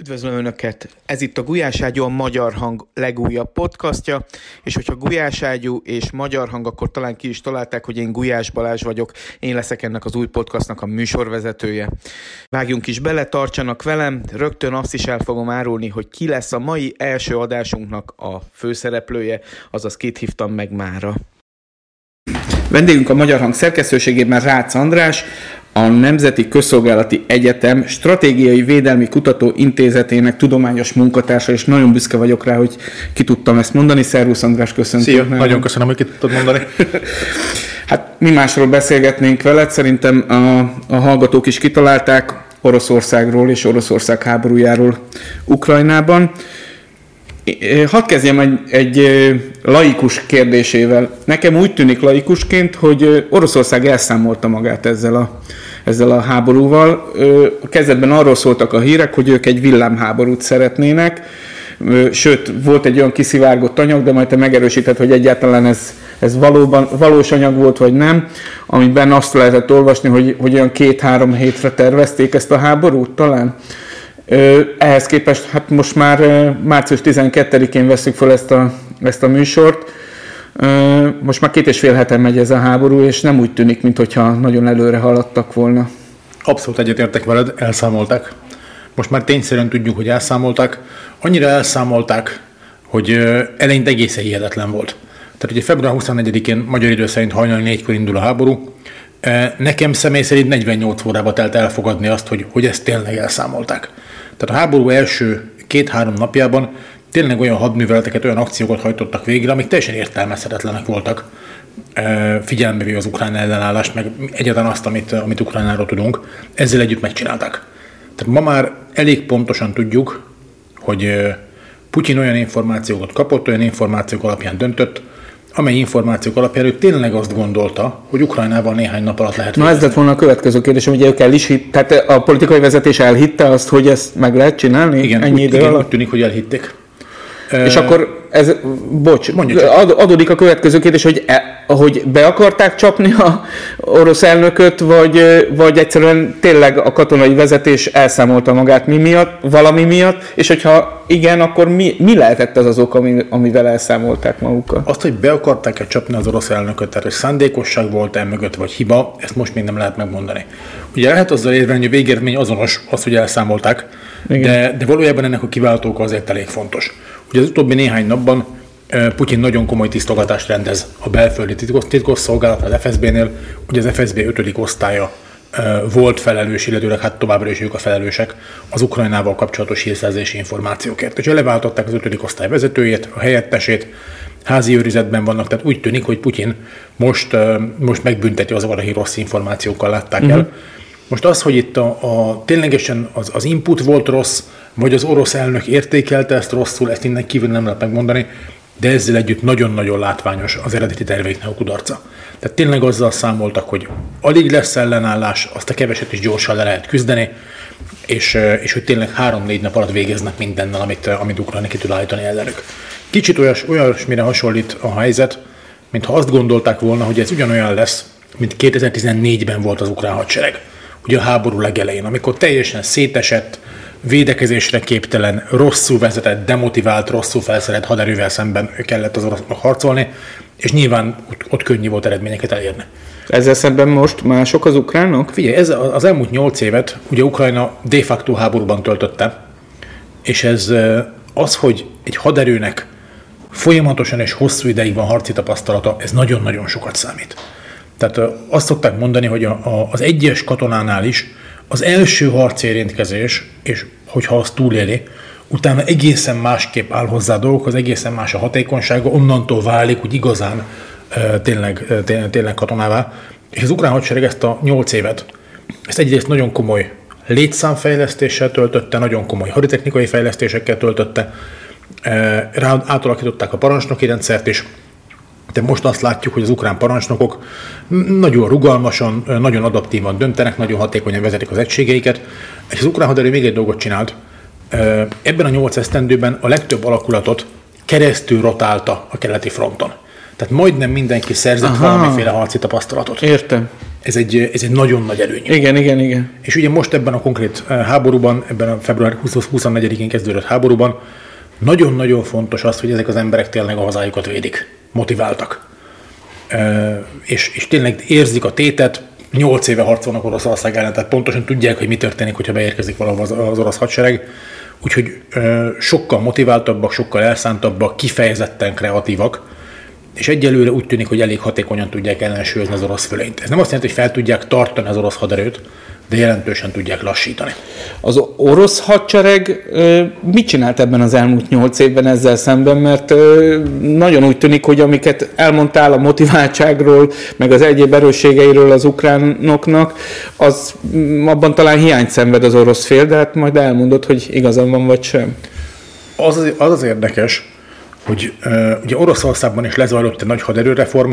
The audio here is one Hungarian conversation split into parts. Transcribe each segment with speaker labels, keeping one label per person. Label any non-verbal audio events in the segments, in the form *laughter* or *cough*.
Speaker 1: Üdvözlöm Önöket! Ez itt a Gulyás Ágyú, a Magyar Hang legújabb podcastja, és hogyha Gulyás Ágyú és Magyar Hang, akkor talán ki is találták, hogy én Gulyás Balázs vagyok, én leszek ennek az új podcastnak a műsorvezetője. Vágjunk is bele, tartsanak velem, rögtön azt is el fogom árulni, hogy ki lesz a mai első adásunknak a főszereplője, azaz kit hívtam meg mára. Vendégünk a Magyar Hang szerkesztőségében Rácz András, a Nemzeti Közszolgálati Egyetem Stratégiai Védelmi Kutató Intézetének tudományos munkatársa, és nagyon büszke vagyok rá, hogy ki tudtam ezt mondani. Szervusz András, köszönöm.
Speaker 2: Szia, nagyon, nagyon köszönöm, hogy ki tudtad mondani. *laughs*
Speaker 1: hát mi másról beszélgetnénk veled, szerintem a, a hallgatók is kitalálták Oroszországról és Oroszország háborújáról Ukrajnában. Hadd kezdjem egy, egy laikus kérdésével. Nekem úgy tűnik laikusként, hogy Oroszország elszámolta magát ezzel a, ezzel a háborúval. Kezdetben arról szóltak a hírek, hogy ők egy villámháborút szeretnének, sőt, volt egy olyan kiszivárgott anyag, de majd te megerősített, hogy egyáltalán ez, ez valóban, valós anyag volt, vagy nem, amiben azt lehetett olvasni, hogy, hogy olyan két-három hétre tervezték ezt a háborút talán. Ehhez képest, hát most már március 12-én veszük fel ezt a, ezt a műsort, most már két és fél heten megy ez a háború, és nem úgy tűnik, mintha nagyon előre haladtak volna.
Speaker 2: Abszolút egyetértek veled, elszámolták. Most már tényszerűen tudjuk, hogy elszámolták. Annyira elszámolták, hogy eleinte egészen hihetetlen volt. Tehát ugye február 24-én magyar idő szerint hajnali négykor indul a háború. Nekem személy szerint 48 órába telt elfogadni azt, hogy, hogy ezt tényleg elszámolták. Tehát a háború első két-három napjában tényleg olyan hadműveleteket, olyan akciókat hajtottak végre, amik teljesen értelmezhetetlenek voltak figyelembe véve az ukrán ellenállást, meg egyáltalán azt, amit, amit Ukrajnáról tudunk, ezzel együtt megcsinálták. Tehát ma már elég pontosan tudjuk, hogy Putyin olyan információkat kapott, olyan információk alapján döntött, amely információk alapján ő tényleg azt gondolta, hogy Ukrajnával néhány nap alatt lehet.
Speaker 1: Na ez lett volna a következő kérdés, hogy ők el is hitt, tehát a politikai vezetés elhitte azt, hogy ezt meg lehet csinálni
Speaker 2: igen,
Speaker 1: ennyi
Speaker 2: idő igen, alatt? úgy tűnik, hogy elhitték.
Speaker 1: És uh, akkor ez, bocs, ad, adódik a következő kérdés, hogy, e, hogy be akarták csapni a orosz elnököt, vagy, vagy egyszerűen tényleg a katonai vezetés elszámolta magát mi miatt, valami miatt, és hogyha igen, akkor mi, mi lehetett az az ok, ami, amivel elszámolták magukat?
Speaker 2: Azt, hogy be akarták-e csapni az orosz elnököt, tehát hogy szándékosság volt-e mögött, vagy hiba, ezt most még nem lehet megmondani. Ugye lehet azzal érvelni, hogy a végeredmény azonos, az, hogy elszámolták, de, de valójában ennek a kiváltók azért elég fontos. Ugye az utóbbi néhány napban Putyin nagyon komoly tisztogatást rendez a belföldi titkos, titkos szolgálat az FSB-nél, ugye az FSB 5. osztálya volt felelős, illetőleg hát továbbra is ők a felelősek az Ukrajnával kapcsolatos hírszerzési információkért. És leváltották az 5. osztály vezetőjét, a helyettesét, házi őrizetben vannak, tehát úgy tűnik, hogy Putyin most, most megbünteti azokat, akik rossz információkkal látták uh-huh. el. Most az, hogy itt a, a ténylegesen az, az input volt rossz, vagy az orosz elnök értékelte ezt rosszul, ezt innen kívül nem lehet megmondani, de ezzel együtt nagyon-nagyon látványos az eredeti terveiknek a kudarca. Tehát tényleg azzal számoltak, hogy alig lesz ellenállás, azt a keveset is gyorsan le lehet küzdeni, és, és hogy tényleg három-négy nap alatt végeznek mindennel, amit, amit Ukrajna ki tud állítani ellenük. Kicsit olyas, olyasmire hasonlít a helyzet, mintha azt gondolták volna, hogy ez ugyanolyan lesz, mint 2014-ben volt az ukrán hadsereg. Ugye a háború legelején, amikor teljesen szétesett, védekezésre képtelen, rosszul vezetett, demotivált, rosszul felszerelt haderővel szemben kellett az orosznak harcolni, és nyilván ott, ott könnyű volt eredményeket elérni.
Speaker 1: Ezzel szemben most mások az ukránok?
Speaker 2: Figyelj, ez az elmúlt nyolc évet ugye Ukrajna de facto háborúban töltötte, és ez az, hogy egy haderőnek folyamatosan és hosszú ideig van harci tapasztalata, ez nagyon-nagyon sokat számít. Tehát azt szokták mondani, hogy a, a, az egyes katonánál is az első harcérintkezés, és hogyha azt túléli, utána egészen másképp áll hozzá a dolgok, az egészen más a hatékonysága, onnantól válik úgy igazán tényleg, tényleg, tényleg katonává. És az ukrán hadsereg ezt a nyolc évet, ezt egyrészt nagyon komoly létszámfejlesztéssel töltötte, nagyon komoly haditechnikai fejlesztésekkel töltötte, rá átalakították a parancsnoki rendszert is, de most azt látjuk, hogy az ukrán parancsnokok nagyon rugalmasan, nagyon adaptívan döntenek, nagyon hatékonyan vezetik az egységeiket, és az ukrán haderő még egy dolgot csinált, ebben a nyolc esztendőben a legtöbb alakulatot keresztül rotálta a keleti fronton. Tehát majdnem mindenki szerzett Aha. valamiféle harci tapasztalatot.
Speaker 1: Értem.
Speaker 2: ez egy, ez egy nagyon nagy előny.
Speaker 1: Igen, igen, igen.
Speaker 2: És ugye most ebben a konkrét háborúban, ebben a február 24-én kezdődött háborúban, nagyon-nagyon fontos az, hogy ezek az emberek tényleg a hazájukat védik, motiváltak. És, és tényleg érzik a tétet, 8 éve harcolnak Oroszország ellen, tehát pontosan tudják, hogy mi történik, hogyha beérkezik valahol az, az orosz hadsereg. Úgyhogy sokkal motiváltabbak, sokkal elszántabbak, kifejezetten kreatívak, és egyelőre úgy tűnik, hogy elég hatékonyan tudják ellensúlyozni az orosz fölényt. Ez nem azt jelenti, hogy fel tudják tartani az orosz haderőt, de jelentősen tudják lassítani.
Speaker 1: Az orosz hadsereg mit csinált ebben az elmúlt nyolc évben ezzel szemben, mert nagyon úgy tűnik, hogy amiket elmondtál a motiváltságról, meg az egyéb erősségeiről az ukránoknak, az mm, abban talán hiányt szenved az orosz fél, de hát majd elmondod, hogy igazam van vagy sem.
Speaker 2: Az az, az, az érdekes, hogy uh, ugye Oroszországban is lezajlott egy nagy haderőreform,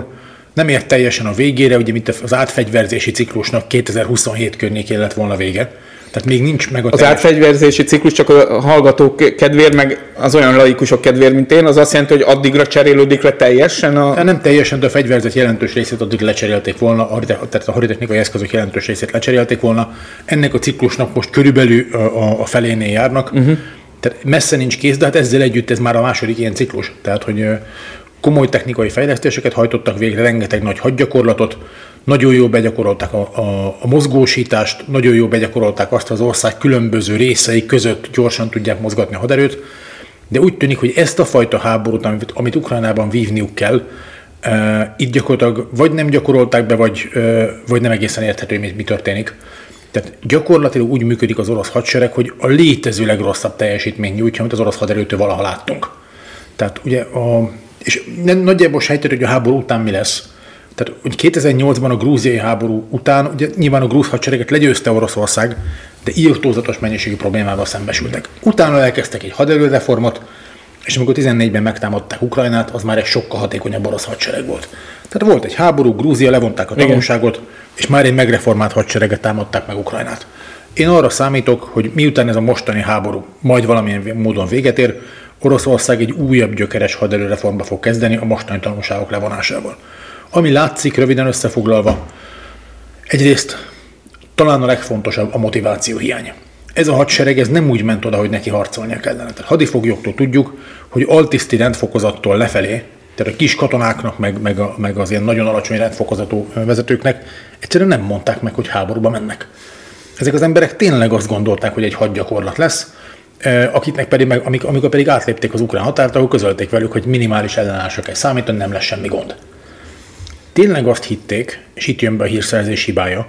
Speaker 2: nem ért teljesen a végére, ugye mint az átfegyverzési ciklusnak 2027 környékén lett volna vége. Tehát még nincs meg a
Speaker 1: Az teljes... átfegyverzési ciklus csak a hallgatók kedvér, meg az olyan laikusok kedvér, mint én, az azt jelenti, hogy addigra cserélődik le teljesen a...
Speaker 2: Hát nem teljesen, de a fegyverzet jelentős részét addig lecserélték volna, tehát a haditechnikai eszközök jelentős részét lecserélték volna. Ennek a ciklusnak most körülbelül a, a, a felénél járnak. Uh-huh. Tehát messze nincs kész, de hát ezzel együtt ez már a második ilyen ciklus. Tehát, hogy komoly technikai fejlesztéseket hajtottak végre, rengeteg nagy hadgyakorlatot, nagyon jól begyakorolták a, a, a mozgósítást, nagyon jól begyakorolták azt, hogy az ország különböző részei között gyorsan tudják mozgatni a haderőt, de úgy tűnik, hogy ezt a fajta háborút, amit, amit Ukrajnában vívniuk kell, e, itt gyakorlatilag vagy nem gyakorolták be, vagy, e, vagy nem egészen érthető, hogy mi történik. Tehát gyakorlatilag úgy működik az orosz hadsereg, hogy a létező legrosszabb teljesítmény nyújtja, amit az orosz haderőtől valaha láttunk. Tehát ugye a, és nagyjából sejtett, hogy a háború után mi lesz. Tehát hogy 2008-ban a grúziai háború után, ugye nyilván a grúz hadsereget legyőzte Oroszország, de írtózatos mennyiségű problémával szembesültek. Utána elkezdtek egy haderőreformot, és amikor 14-ben megtámadták Ukrajnát, az már egy sokkal hatékonyabb orosz hadsereg volt. Tehát volt egy háború, Grúzia levonták a tanulságot, Igen. és már egy megreformált hadsereget támadták meg Ukrajnát. Én arra számítok, hogy miután ez a mostani háború majd valamilyen módon véget ér, Oroszország egy újabb gyökeres haderőreformba fog kezdeni a mostani tanulságok levonásával. Ami látszik, röviden összefoglalva, egyrészt talán a legfontosabb a motiváció hiánya. Ez a hadsereg ez nem úgy ment oda, hogy neki harcolnia kellene. Tehát hadifoglyoktól tudjuk, hogy altiszti rendfokozattól lefelé, tehát a kis katonáknak, meg, meg, a, meg az ilyen nagyon alacsony rendfokozatú vezetőknek egyszerűen nem mondták meg, hogy háborúba mennek. Ezek az emberek tényleg azt gondolták, hogy egy hadgyakorlat lesz, akiknek pedig, meg, amikor pedig átlépték az ukrán határt, akkor közölték velük, hogy minimális ellenállásra kell számítani, nem lesz semmi gond. Tényleg azt hitték, és itt jön be a hírszerzés hibája,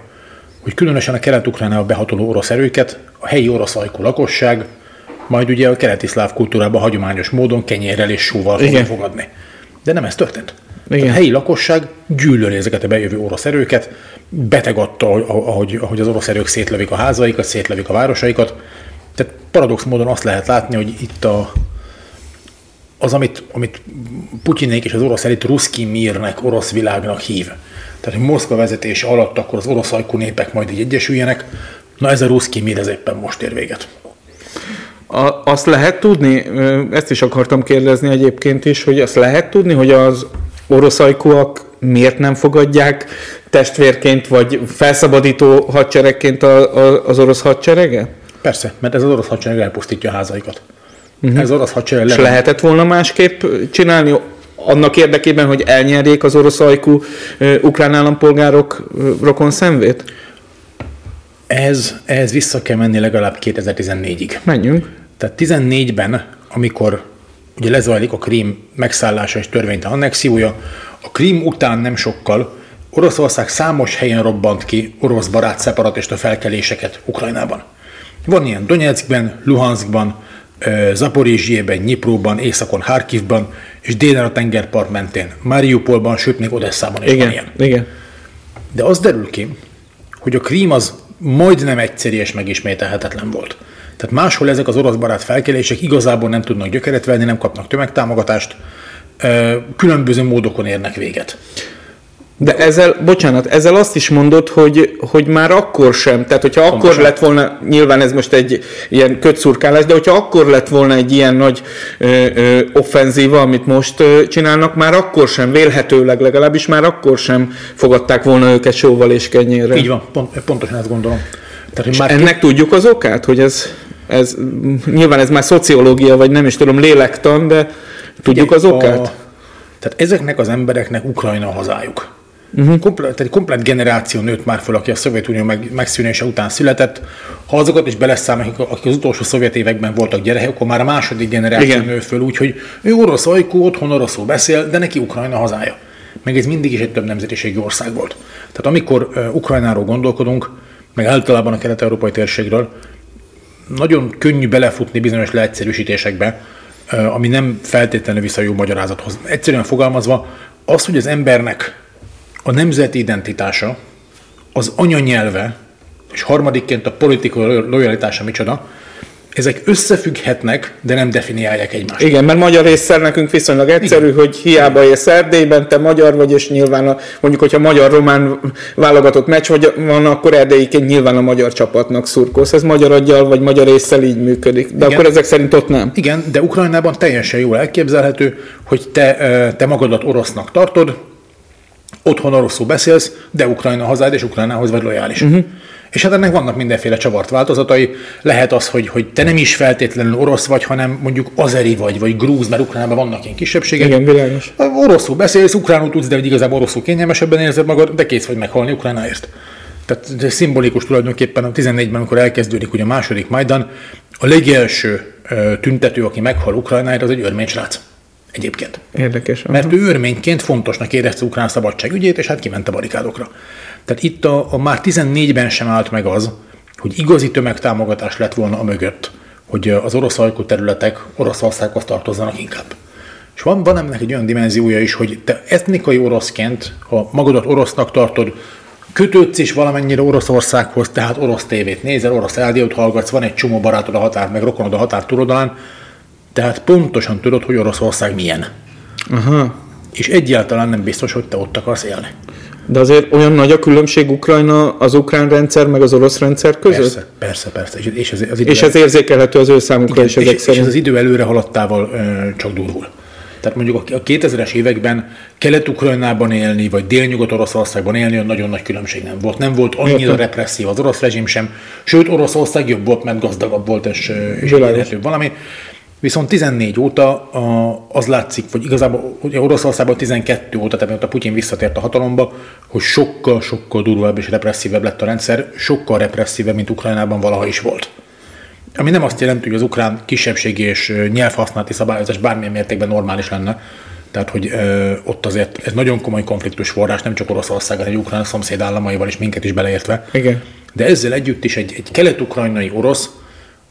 Speaker 2: hogy különösen a kelet-ukránába behatoló orosz erőket a helyi orosz ajkú lakosság, majd ugye a keleti szláv kultúrában hagyományos módon kenyérrel és sóval fogja fogadni. De nem ez történt. Igen. A helyi lakosság gyűlöli ezeket a bejövő orosz erőket, beteg attól, ahogy, ahogy az orosz erők szétlövik a házaikat, szétlövik a városaikat, tehát paradox módon azt lehet látni, hogy itt a, az, amit, amit Putyinék és az orosz elit ruszki mírnek, orosz világnak hív. Tehát, hogy Moszkva vezetése alatt akkor az orosz ajkú népek majd így egyesüljenek, na ez a ruszki mír ez éppen most ér véget.
Speaker 1: A, azt lehet tudni, ezt is akartam kérdezni egyébként is, hogy azt lehet tudni, hogy az orosz ajkúak miért nem fogadják testvérként vagy felszabadító hadseregként a, a, az orosz hadsereget?
Speaker 2: Persze, mert ez az orosz hadsereg elpusztítja a házaikat. Uh-huh. Ez az orosz hadsereg...
Speaker 1: És lehetett volna másképp csinálni annak érdekében, hogy elnyerjék az orosz ajkú uh, ukrán állampolgárok uh, rokon szemvét?
Speaker 2: Ez, ez vissza kell menni legalább 2014-ig.
Speaker 1: Menjünk.
Speaker 2: Tehát 14-ben, amikor ugye lezajlik a Krím megszállása és törvényt annexiója, a Krím után nem sokkal Oroszország számos helyen robbant ki orosz barát szeparatista felkeléseket Ukrajnában. Van ilyen Donetskben, Luhanskban, Zaporizsiében, Nyipróban, északon Harkivban, és délen a tengerpart mentén, Mariupolban, sőt még Odesszában is
Speaker 1: igen,
Speaker 2: van ilyen.
Speaker 1: Igen.
Speaker 2: De az derül ki, hogy a Krím az majdnem egyszerű és megismételhetetlen volt. Tehát máshol ezek az orosz barát felkelések igazából nem tudnak gyökeret venni, nem kapnak tömegtámogatást, különböző módokon érnek véget.
Speaker 1: De ezzel, bocsánat, ezzel azt is mondod, hogy, hogy már akkor sem, tehát hogyha Pontosan. akkor lett volna, nyilván ez most egy ilyen kötszurkálás, de hogyha akkor lett volna egy ilyen nagy ö, ö, offenzíva, amit most ö, csinálnak, már akkor sem, vélhetőleg legalábbis már akkor sem fogadták volna őket sóval és kenyérre.
Speaker 2: Így van, pont, pontosan ezt gondolom.
Speaker 1: Tehát, hogy már ennek ki... tudjuk az okát, hogy ez, ez, nyilván ez már szociológia, vagy nem is tudom, lélektan, de tudjuk Ugye, az okát? A,
Speaker 2: tehát ezeknek az embereknek Ukrajna hazájuk. Uh-huh. Komplet, egy komplet generáció nőtt már fel, aki a Szovjetunió meg, megszűnése után született. Ha azokat is beleszámoljuk, akik az utolsó szovjet években voltak gyerekek, akkor már a második generáció Igen. nő föl, úgyhogy ő orosz ajkú, otthon oroszul beszél, de neki Ukrajna hazája. Meg ez mindig is egy több nemzetiségű ország volt. Tehát amikor uh, Ukrajnáról gondolkodunk, meg általában a kelet-európai térségről, nagyon könnyű belefutni bizonyos leegyszerűsítésekbe, uh, ami nem feltétlenül vissza jó magyarázathoz. Egyszerűen fogalmazva, az, hogy az embernek a nemzeti identitása, az anyanyelve, és harmadikként a politikai lojalitása micsoda, ezek összefügghetnek, de nem definiálják egymást.
Speaker 1: Igen, mert magyar részszer nekünk viszonylag egyszerű, Igen. hogy hiába élsz Erdélyben, te magyar vagy, és nyilván a, mondjuk, hogyha magyar-román válogatott meccs vagy van, akkor erdélyiként nyilván a magyar csapatnak szurkolsz. Ez magyar aggyal vagy magyar észsel így működik. De Igen. akkor ezek szerint ott nem.
Speaker 2: Igen, de Ukrajnában teljesen jól elképzelhető, hogy te, te magadat orosznak tartod, otthon oroszul beszélsz, de Ukrajna hazád és Ukrajnához vagy lojális. Uh-huh. És hát ennek vannak mindenféle csavart változatai. Lehet az, hogy, hogy te nem is feltétlenül orosz vagy, hanem mondjuk azeri vagy, vagy grúz, mert Ukrajnában vannak ilyen kisebbségek.
Speaker 1: Igen, világos.
Speaker 2: Oroszul beszélsz, ukránul tudsz, de igazából oroszul kényelmesebben érzed magad, de kész vagy meghalni Ukrajnáért. Tehát szimbolikus tulajdonképpen a 14-ben, amikor elkezdődik ugye a második Majdan, a legelső tüntető, aki meghal Ukrajnáért, az egy örmény srác. Egyébként.
Speaker 1: Érdekes.
Speaker 2: Aha. Mert ő örményként fontosnak érezte ukrán szabadság ügyét, és hát kiment a barikádokra. Tehát itt a, a már 14-ben sem állt meg az, hogy igazi tömegtámogatás lett volna a mögött, hogy az orosz ajkú területek Oroszországhoz tartozzanak inkább. És van, van ennek egy olyan dimenziója is, hogy te etnikai oroszként, ha magadat orosznak tartod, kötődsz is valamennyire Oroszországhoz, tehát orosz tévét nézel, orosz rádiót hallgatsz, van egy csomó barátod a határ, meg rokonod a határ túloldalán, tehát pontosan tudod, hogy Oroszország milyen. Aha. És egyáltalán nem biztos, hogy te ott akarsz élni.
Speaker 1: De azért olyan nagy a különbség Ukrajna, az ukrán rendszer, meg az orosz rendszer között?
Speaker 2: Persze, persze, persze. És,
Speaker 1: és, az, az idő és ez érzékelhető az ő számukra igen, is ezek
Speaker 2: és, szerint. És az idő előre haladtával ö, csak durvul. Tehát mondjuk a 2000-es években Kelet-Ukrajnában élni, vagy Dél-Nyugat-Oroszországban élni olyan nagyon nagy különbség nem volt. Nem volt annyira represszív az orosz rezsim sem, sőt Oroszország jobb volt, mert gazdagabb volt, és, és valami. Viszont 14 óta az látszik, vagy igazából ugye Oroszországban 12 óta, tehát a Putyin visszatért a hatalomba, hogy sokkal-sokkal durvább és represszívebb lett a rendszer, sokkal represszívebb, mint Ukrajnában valaha is volt. Ami nem azt jelenti, hogy az ukrán kisebbségi és nyelvhasználati szabályozás bármilyen mértékben normális lenne. Tehát, hogy ö, ott azért ez nagyon komoly konfliktus forrás, nem csak Oroszország, hanem egy ukrán szomszéd államaival is minket is beleértve.
Speaker 1: Igen.
Speaker 2: De ezzel együtt is egy, egy kelet-ukrajnai orosz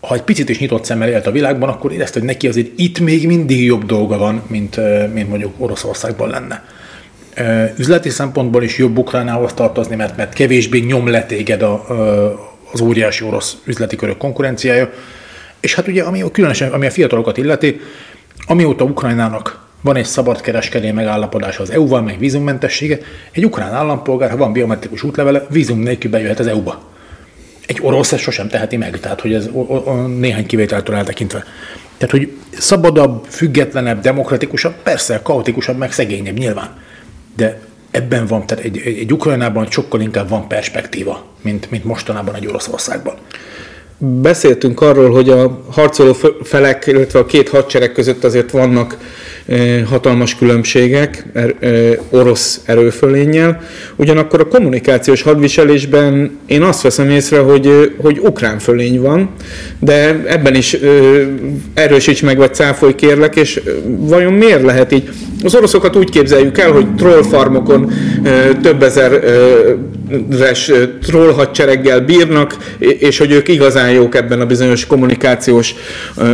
Speaker 2: ha egy picit is nyitott szemmel élt a világban, akkor érezte, hogy neki azért itt még mindig jobb dolga van, mint, mint mondjuk Oroszországban lenne. Üzleti szempontból is jobb Ukrajnához tartozni, mert, mert kevésbé nyom le téged a, az óriási orosz üzleti körök konkurenciája. És hát ugye, ami, különösen ami a fiatalokat illeti, amióta Ukrajnának van egy szabadkereskedelmi megállapodás az EU-val, meg vízummentessége, egy ukrán állampolgár, ha van biometrikus útlevele, vízum nélkül bejöhet az EU-ba egy orosz ezt sosem teheti meg, tehát hogy ez o, o, néhány kivételtől eltekintve. Tehát, hogy szabadabb, függetlenebb, demokratikusabb, persze, kaotikusabb, meg szegényebb nyilván. De ebben van, tehát egy, egy, egy Ukrajnában sokkal inkább van perspektíva, mint, mint mostanában egy Oroszországban.
Speaker 1: Beszéltünk arról, hogy a harcoló felek, illetve a két hadsereg között azért vannak hatalmas különbségek er, orosz erőfölénnyel. Ugyanakkor a kommunikációs hadviselésben én azt veszem észre, hogy, hogy ukrán fölény van, de ebben is erősíts meg, vagy cáfolj kérlek, és vajon miért lehet így? Az oroszokat úgy képzeljük el, hogy trollfarmokon több ezer res troll hadsereggel bírnak, és hogy ők igazán jók ebben a bizonyos kommunikációs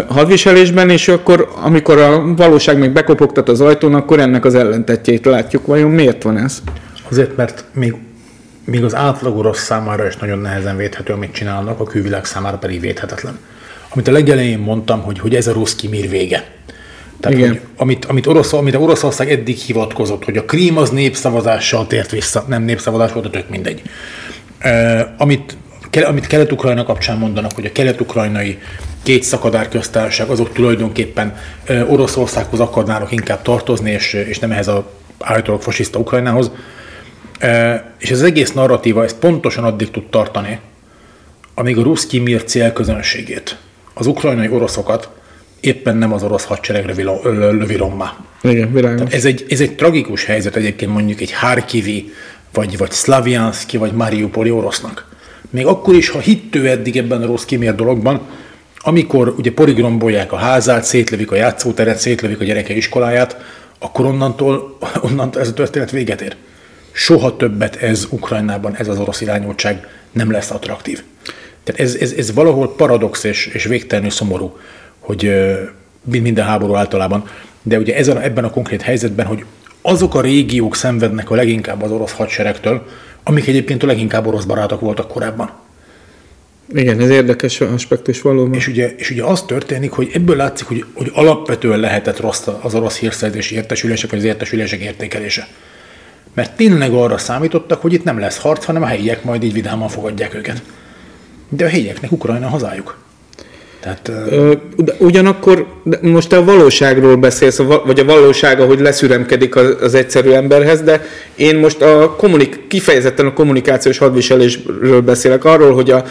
Speaker 1: hadviselésben, és akkor, amikor a valóság még bekopogtat az ajtón, akkor ennek az ellentetjét látjuk. Vajon miért van ez?
Speaker 2: Azért, mert még, még az átlag orosz számára is nagyon nehezen védhető, amit csinálnak, a külvilág számára pedig védhetetlen. Amit a legelején mondtam, hogy, hogy ez a ruszki mir vége. Tehát, Igen. Hogy, amit, amit Orosz, amire Oroszország eddig hivatkozott, hogy a Krím az népszavazással tért vissza, nem népszavazás volt, a tök mindegy. Uh, amit, amit Kelet-Ukrajna kapcsán mondanak, hogy a kelet-ukrajnai két szakadár köztársaság, azok tulajdonképpen uh, Oroszországhoz akarnának inkább tartozni, és, és nem ehhez a állítólag fasiszta Ukrajnához. Uh, és ez az egész narratíva, ez pontosan addig tud tartani, amíg a ruszki mir célközönségét, az ukrajnai oroszokat éppen nem az orosz hadseregre lövi rommá.
Speaker 1: Igen, világos.
Speaker 2: Ez egy, ez egy tragikus helyzet egyébként mondjuk egy Harkivi, vagy, vagy Slavianski, vagy Mariupoli orosznak. Még akkor is, ha hittő eddig ebben a rossz kimér dologban, amikor ugye porigrombolják a házát, szétlövik a játszóteret, szétlövik a gyereke iskoláját, akkor onnantól, onnantól ez a történet véget ér. Soha többet ez Ukrajnában, ez az orosz irányultság nem lesz attraktív. Tehát ez, ez, ez valahol paradox és, és végtelenül szomorú, hogy minden háború általában, de ugye ezen, ebben a konkrét helyzetben, hogy azok a régiók szenvednek a leginkább az orosz hadseregtől, amik egyébként a leginkább orosz barátok voltak korábban.
Speaker 1: Igen, ez érdekes aspektus valóban.
Speaker 2: És ugye, és ugye az történik, hogy ebből látszik, hogy, hogy alapvetően lehetett rossz az orosz hírszerzési értesülések, vagy az értesülések értékelése. Mert tényleg arra számítottak, hogy itt nem lesz harc, hanem a helyiek majd így vidáman fogadják őket. De a helyieknek Ukrajna hazájuk.
Speaker 1: Tehát, de ugyanakkor most a valóságról beszélsz, vagy a valósága, hogy leszüremkedik az, egyszerű emberhez, de én most a kommunik- kifejezetten a kommunikációs hadviselésről beszélek, arról, hogy a,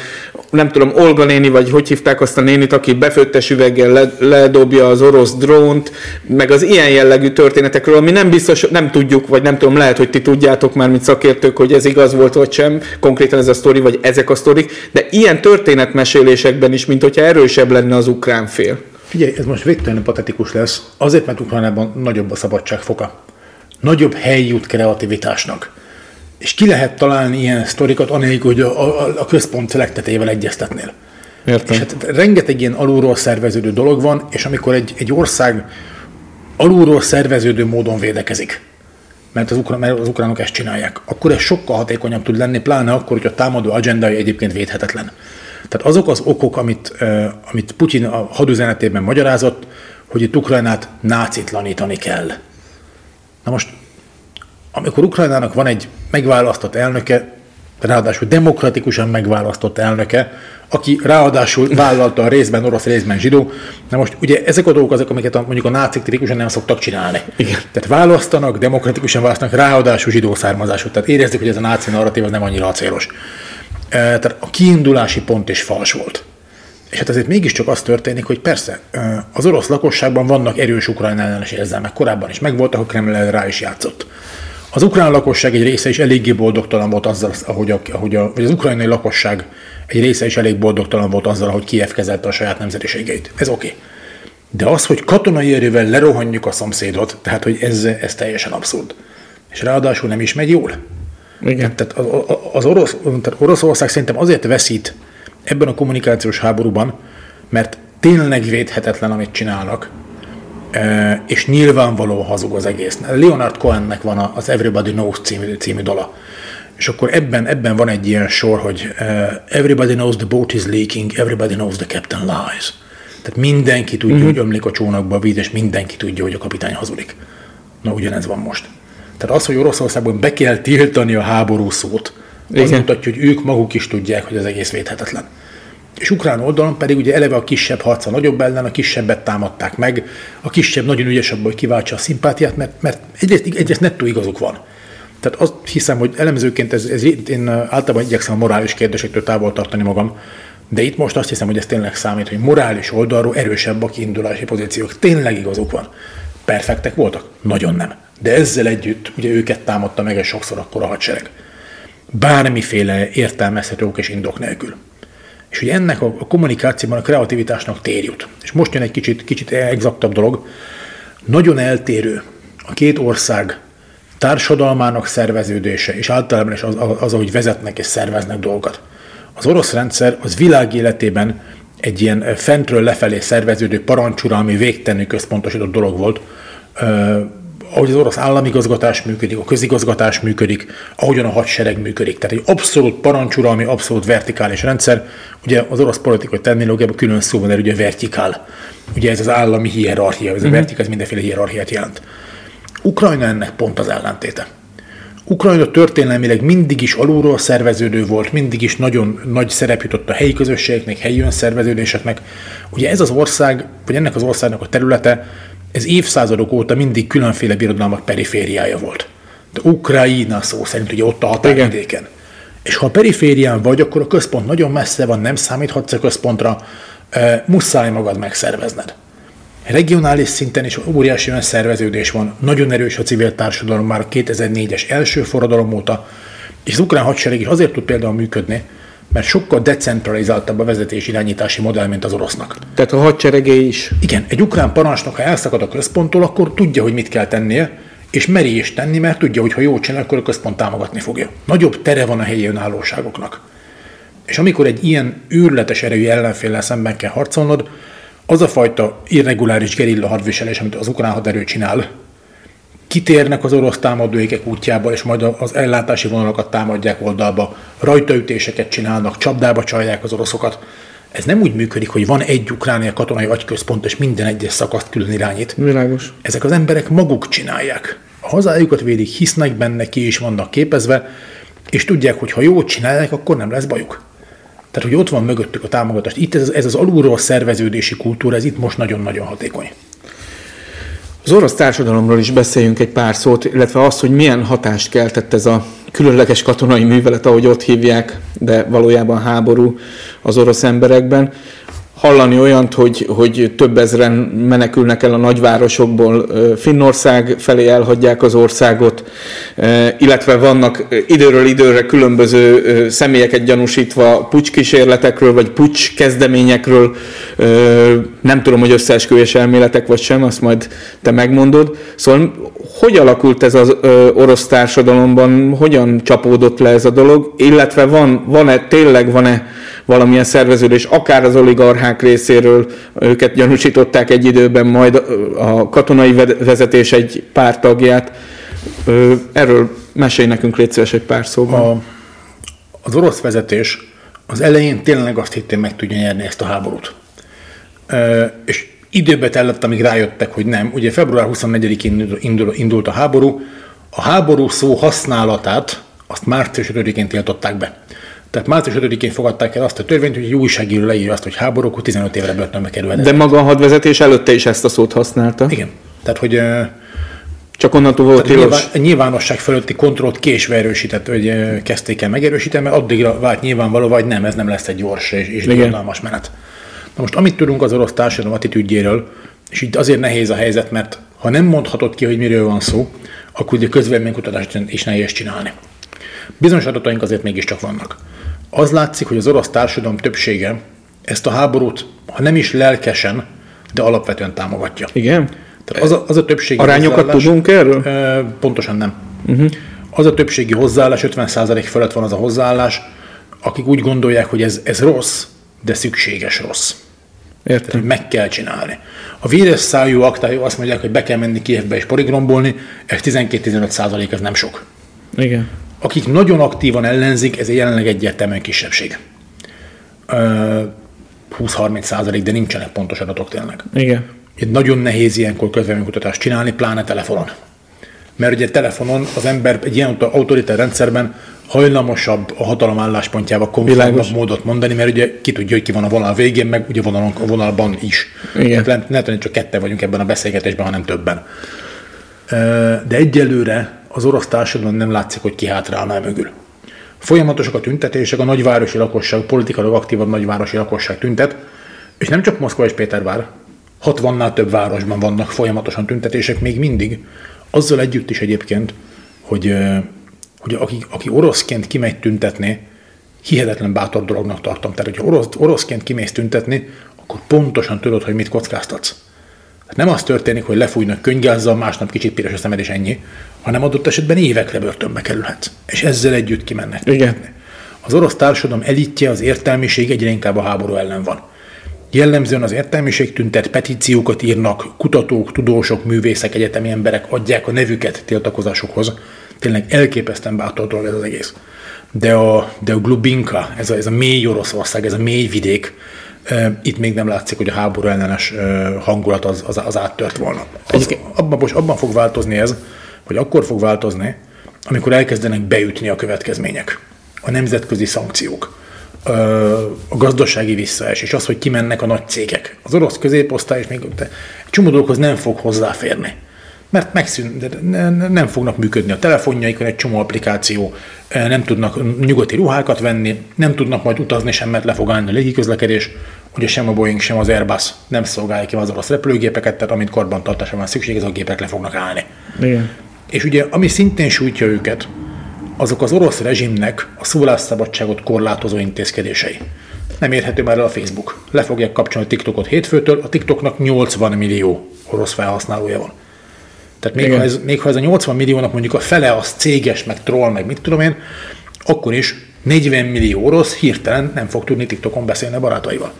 Speaker 1: nem tudom, Olga néni, vagy hogy hívták azt a nénit, aki befőttes üveggel le, ledobja az orosz drónt, meg az ilyen jellegű történetekről, ami nem biztos, nem tudjuk, vagy nem tudom, lehet, hogy ti tudjátok már, mint szakértők, hogy ez igaz volt, vagy sem, konkrétan ez a sztori, vagy ezek a sztorik, de ilyen történetmesélésekben is, mint hogyha erősebb lenne az ukrán fél.
Speaker 2: Figyelj, ez most végtelenül patetikus lesz, azért, mert Ukrajnában nagyobb a szabadságfoka. Nagyobb hely jut kreativitásnak és ki lehet találni ilyen sztorikat, anélkül, hogy a, a, a központ legtetével egyeztetnél. Értem. És hát rengeteg ilyen alulról szerveződő dolog van, és amikor egy, egy ország alulról szerveződő módon védekezik, mert az, ukrán, mert az ukránok ezt csinálják, akkor ez sokkal hatékonyabb tud lenni, pláne akkor, hogy a támadó agendája egyébként védhetetlen. Tehát azok az okok, amit, amit Putyin a hadüzenetében magyarázott, hogy itt Ukrajnát nácitlanítani kell. Na most amikor Ukrajnának van egy megválasztott elnöke, ráadásul demokratikusan megválasztott elnöke, aki ráadásul vállalta a részben orosz, részben zsidó. Na most ugye ezek a dolgok azok, amiket a, mondjuk a nácik tipikusan nem szoktak csinálni. Igen. Tehát választanak, demokratikusan választanak, ráadásul zsidó származású. Tehát érezzük, hogy ez a náci narratív az nem annyira acélos. Tehát a kiindulási pont is fals volt. És hát azért mégiscsak az történik, hogy persze az orosz lakosságban vannak erős ukrajn ellenes érzelmek. Korábban is megvoltak, a Kreml rá is játszott. Az ukrán lakosság egy része is eléggé boldogtalan volt azzal, ahogy, a, ahogy a, vagy az ukrajnai lakosság egy része is elég boldogtalan volt azzal, hogy Kiev kezelte a saját nemzetiségeit. Ez oké. Okay. De az, hogy katonai erővel lerohanjuk a szomszédot, tehát hogy ez, ez teljesen abszurd. És ráadásul nem is megy jól. Igen. Tehát az, az orosz, tehát Oroszország szerintem azért veszít ebben a kommunikációs háborúban, mert tényleg védhetetlen, amit csinálnak, és nyilvánvaló hazug az egész. Leonard Cohennek van az Everybody Knows című, című dala. És akkor ebben, ebben van egy ilyen sor, hogy uh, everybody knows the boat is leaking, everybody knows the captain lies. Tehát mindenki tudja, uh-huh. hogy ömlik a csónakba a víz, és mindenki tudja, hogy a kapitány hazudik. Na, ugyanez van most. Tehát az, hogy Oroszországban be kell tiltani a háború szót, az Igen. mutatja, hogy ők maguk is tudják, hogy az egész védhetetlen. És ukrán oldalon pedig ugye eleve a kisebb harca nagyobb ellen, a kisebbet támadták meg, a kisebb nagyon ügyes abban, hogy kiváltsa a szimpátiát, mert, mert egyrészt, egyrészt nettó igazuk van. Tehát azt hiszem, hogy elemzőként ez, ez én általában igyekszem a morális kérdésektől távol tartani magam, de itt most azt hiszem, hogy ez tényleg számít, hogy morális oldalról erősebb a kiindulási pozíciók. Tényleg igazuk van. Perfektek voltak? Nagyon nem. De ezzel együtt ugye őket támadta meg egy sokszor akkor a hadsereg. Bármiféle értelmezhető és indok nélkül. És hogy ennek a, kommunikációban a kreativitásnak tér jut. És most jön egy kicsit, kicsit exaktabb dolog. Nagyon eltérő a két ország társadalmának szerveződése, és általában is az, az, ahogy vezetnek és szerveznek dolgokat. Az orosz rendszer az világ életében egy ilyen fentről lefelé szerveződő parancsuralmi végtenű központosított dolog volt, ahogy az orosz államigazgatás működik, a közigazgatás működik, ahogyan a hadsereg működik. Tehát egy abszolút parancsuralmi, abszolút vertikális rendszer. Ugye az orosz politikai terminológiában külön szó van erről, ugye vertikál. Ugye ez az állami hierarchia, ez a uh-huh. vertikál, ez mindenféle hierarchiát jelent. Ukrajna ennek pont az ellentéte. Ukrajna történelmileg mindig is alulról szerveződő volt, mindig is nagyon nagy szerep jutott a helyi közösségeknek, helyi önszerveződéseknek. Ugye ez az ország, vagy ennek az országnak a területe, ez évszázadok óta mindig különféle birodalmak perifériája volt. De Ukrajna szó szerint ugye ott a határvidéken. És ha a periférián vagy, akkor a központ nagyon messze van, nem számíthatsz a központra, e, muszáj magad megszervezned. Regionális szinten is óriási olyan szerveződés van, nagyon erős a civil társadalom már a 2004-es első forradalom óta, és az ukrán hadsereg is azért tud például működni, mert sokkal decentralizáltabb a vezetés irányítási modell, mint az orosznak.
Speaker 1: Tehát a hadseregé is.
Speaker 2: Igen, egy ukrán parancsnok, ha elszakad a központtól, akkor tudja, hogy mit kell tennie, és meri is tenni, mert tudja, hogy ha jól csinál, akkor a központ támogatni fogja. Nagyobb tere van a helyi önállóságoknak. És amikor egy ilyen űrletes erejű ellenféllel szemben kell harcolnod, az a fajta irreguláris gerilla hadviselés, amit az ukrán haderő csinál, kitérnek az orosz támadóégek útjába, és majd az ellátási vonalakat támadják oldalba, rajtaütéseket csinálnak, csapdába csalják az oroszokat. Ez nem úgy működik, hogy van egy ukránia katonai agyközpont, és minden egyes szakaszt külön irányít.
Speaker 1: Világos.
Speaker 2: Ezek az emberek maguk csinálják. A hazájukat védik, hisznek benne, ki is vannak képezve, és tudják, hogy ha jól csinálják, akkor nem lesz bajuk. Tehát, hogy ott van mögöttük a támogatás. Itt ez, ez az alulról szerveződési kultúra, ez itt most nagyon-nagyon hatékony.
Speaker 1: Az orosz társadalomról is beszéljünk egy pár szót, illetve azt, hogy milyen hatást keltett ez a különleges katonai művelet, ahogy ott hívják, de valójában háború az orosz emberekben hallani olyant, hogy, hogy több ezeren menekülnek el a nagyvárosokból, Finnország felé elhagyják az országot, illetve vannak időről időre különböző személyeket gyanúsítva pucskísérletekről, vagy pucs kezdeményekről, nem tudom, hogy összeesküvés elméletek vagy sem, azt majd te megmondod. Szóval hogy alakult ez az orosz társadalomban, hogyan csapódott le ez a dolog, illetve van, van-e, tényleg van-e valamilyen szerveződés, akár az oligarchák részéről őket gyanúsították egy időben, majd a katonai vezetés egy pár tagját. Erről mesélj nekünk légy szíves egy pár szóban. A,
Speaker 2: az orosz vezetés az elején tényleg azt hittem meg tudja nyerni ezt a háborút. E, és időbe tellett, amíg rájöttek, hogy nem. Ugye február 24-én indul, indult a háború, a háború szó használatát azt március 5-én tiltották be. Tehát március 5-én fogadták el azt a törvényt, hogy egy újságíró leírja azt, hogy háborúk 15 évre börtönbe kerülhet.
Speaker 1: De maga a hadvezetés előtte is ezt a szót használta.
Speaker 2: Igen. Tehát, hogy
Speaker 1: csak onnantól volt
Speaker 2: tilos. Nyilván, a nyilvánosság fölötti kontrollt késve erősített, hogy kezdték el megerősíteni, mert addigra vált nyilvánvaló, vagy nem, ez nem lesz egy gyors és, és menet. Na most amit tudunk az orosz társadalom attitűdjéről, és itt azért nehéz a helyzet, mert ha nem mondhatod ki, hogy miről van szó, akkor ugye közvéleménykutatást is nehéz csinálni. Bizonyos adataink azért mégiscsak vannak. Az látszik, hogy az orosz társadalom többsége ezt a háborút, ha nem is lelkesen, de alapvetően támogatja.
Speaker 1: Igen?
Speaker 2: Tehát az a, az a többségi
Speaker 1: Arányokat tudunk erről?
Speaker 2: Pontosan nem. Uh-huh. Az a többségi hozzáállás, 50% fölött van az a hozzáállás, akik úgy gondolják, hogy ez, ez rossz, de szükséges rossz.
Speaker 1: Értem. Tehát,
Speaker 2: hogy meg kell csinálni. A véres szájú aktájú azt mondják, hogy be kell menni Kievbe és porigrombolni, ez 12-15 százalék, ez nem sok.
Speaker 1: Igen.
Speaker 2: Akik nagyon aktívan ellenzik, ez jelenleg egyértelműen kisebbség. 20-30 százalék, de nincsenek pontos adatok tényleg.
Speaker 1: Igen.
Speaker 2: Itt nagyon nehéz ilyenkor közvéleménykutatást csinálni, pláne telefonon. Mert ugye telefonon az ember egy ilyen autoritár rendszerben hajlamosabb a hatalom álláspontjába konformabb módot mondani, mert ugye ki tudja, hogy ki van a vonal végén, meg ugye vonalon, a vonalban is. Igen. Tehát lehet, hogy csak kette vagyunk ebben a beszélgetésben, hanem többen. De egyelőre az orosz társadalom nem látszik, hogy kihátrálná mögül. Folyamatosak a tüntetések, a nagyvárosi lakosság, politikailag aktívabb nagyvárosi lakosság tüntet, és nem csak Moszkva és Pétervár, 60-nál több városban vannak folyamatosan tüntetések még mindig, azzal együtt is egyébként, hogy, hogy aki, aki oroszként kimegy tüntetni, hihetetlen bátor dolognak tartom. Tehát, hogyha orosz, oroszként kimész tüntetni, akkor pontosan tudod, hogy mit kockáztatsz. Tehát nem az történik, hogy lefújnak könygázzal, másnap kicsit piros a szemed és ennyi, hanem adott esetben évekre börtönbe kerülhet. És ezzel együtt kimennek.
Speaker 1: Igen.
Speaker 2: Az orosz társadalom elitje, az értelmiség egyre inkább a háború ellen van. Jellemzően az értelmiség tüntet, petíciókat írnak, kutatók, tudósok, művészek, egyetemi emberek adják a nevüket tiltakozásokhoz. Tényleg elképesztően bátor dolog ez az egész. De a, de a Glubinka, ez a, ez a mély Oroszország, ez a mély vidék, itt még nem látszik, hogy a háború ellenes hangulat az, az, az áttört volna. Az, abban, most abban fog változni ez, hogy akkor fog változni, amikor elkezdenek beütni a következmények, a nemzetközi szankciók, a gazdasági visszaesés, az, hogy kimennek a nagy cégek. Az orosz középosztály és még csomó dolgokhoz nem fog hozzáférni. Mert megszűn, nem fognak működni a telefonjaikon, egy csomó applikáció, nem tudnak nyugati ruhákat venni, nem tudnak majd utazni sem, mert le fog állni a légiközlekedés, ugye sem a Boeing, sem az Airbus nem szolgálja ki az orosz repülőgépeket, tehát amint karbantartásra van szükség, ezek a gépek le fognak állni. Igen. És ugye, ami szintén sújtja őket, azok az orosz rezsimnek a szólásszabadságot korlátozó intézkedései. Nem érhető már el a Facebook. Le fogják kapcsolni a TikTokot hétfőtől, a TikToknak 80 millió orosz felhasználója van. Tehát még ha, ez, még ha ez a 80 milliónak mondjuk a fele az céges, meg troll, meg mit tudom én, akkor is 40 millió orosz hirtelen nem fog tudni TikTokon beszélni a barátaival.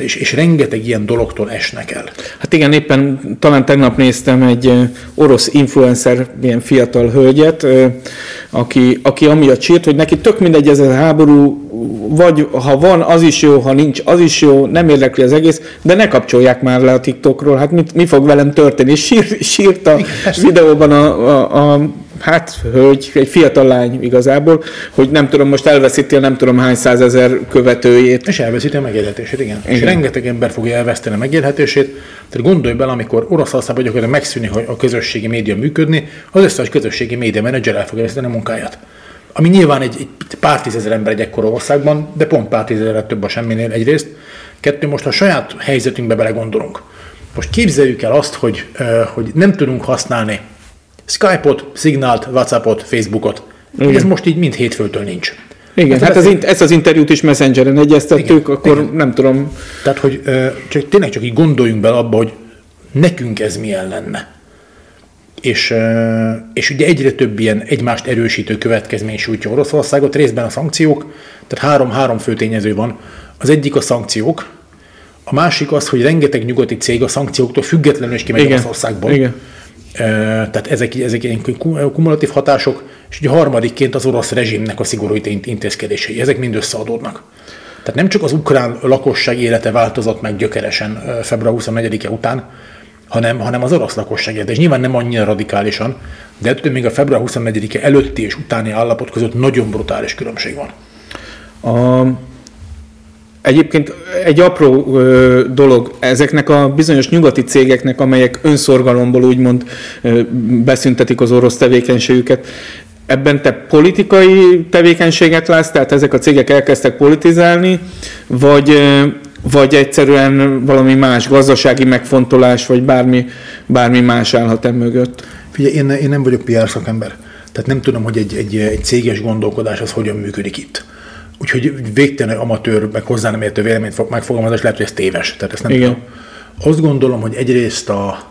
Speaker 2: És, és rengeteg ilyen dologtól esnek el.
Speaker 1: Hát igen, éppen talán tegnap néztem egy orosz influencer, ilyen fiatal hölgyet, aki, aki amiatt sírt, hogy neki tök mindegy ez a háború, vagy ha van, az is jó, ha nincs, az is jó, nem érdekli az egész, de ne kapcsolják már le a TikTokról, hát mit, mi fog velem történni? És sír, sírt a Igen, videóban a, a, a hát hölgy, egy fiatal lány igazából, hogy nem tudom, most elveszíti a nem tudom hány százezer követőjét.
Speaker 2: És elveszíti a megélhetését, igen. igen. És rengeteg ember fogja elveszteni a megélhetését. Tehát gondolj bele, amikor Oroszországban gyakorlatilag megszűnik a közösségi média működni, az összes közösségi média menedzser el fogja veszíteni a munkáját. Ami nyilván egy, egy pár tízezer ember egy ekkora országban, de pont pár tízezer több a semminél egyrészt. Kettő, most a saját helyzetünkbe belegondolunk. Most képzeljük el azt, hogy, hogy nem tudunk használni Skype-ot, Signált, Whatsappot, Facebookot. Igen. Ez most így mind hétfőtől nincs.
Speaker 1: Igen, hát, hát ez, ezt az interjút is Messengeren egyeztettük, igen, akkor igen. nem tudom.
Speaker 2: Tehát, hogy csak, tényleg csak így gondoljunk bele abba, hogy nekünk ez milyen lenne. És, és ugye egyre több ilyen egymást erősítő következmény sújtja Oroszországot, részben a szankciók, tehát három-három fő tényező van. Az egyik a szankciók, a másik az, hogy rengeteg nyugati cég a szankcióktól függetlenül is kimegy Oroszországból. Igen tehát ezek, ezek ilyen kumulatív hatások, és ugye harmadikként az orosz rezsimnek a szigorú intézkedései, ezek mind összeadódnak. Tehát nem csak az ukrán lakosság élete változott meg gyökeresen február 24-e után, hanem, hanem az orosz lakosság élete. És nyilván nem annyira radikálisan, de ettől még a február 24-e előtti és utáni állapot között nagyon brutális különbség van.
Speaker 1: A Egyébként egy apró ö, dolog, ezeknek a bizonyos nyugati cégeknek, amelyek önszorgalomból úgymond ö, beszüntetik az orosz tevékenységüket, ebben te politikai tevékenységet látsz, tehát ezek a cégek elkezdtek politizálni, vagy, ö, vagy egyszerűen valami más gazdasági megfontolás, vagy bármi, bármi más állhat e mögött?
Speaker 2: Figyelj, én, én nem vagyok PR szakember, tehát nem tudom, hogy egy, egy, egy céges gondolkodás az hogyan működik itt. Úgyhogy végtelen amatőr, meg hozzá nem értő véleményt fog megfogalmazni, és lehet, hogy ez téves. Tehát ezt nem Igen. tudom. Azt gondolom, hogy egyrészt a,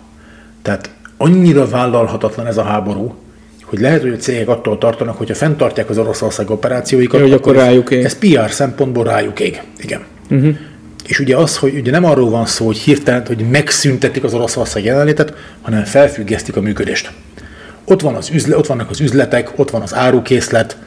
Speaker 2: tehát annyira vállalhatatlan ez a háború, hogy lehet, hogy a cégek attól tartanak, hogyha fenntartják az Oroszország operációikat,
Speaker 1: ja, hogy akkor rájuk ég.
Speaker 2: Ez PR szempontból rájuk ég. Igen. Uh-huh. És ugye az, hogy ugye nem arról van szó, hogy hirtelen, hogy megszüntetik az Oroszország jelenlétet, hanem felfüggesztik a működést. Ott, van az üzle, ott vannak az üzletek, ott van az árukészlet,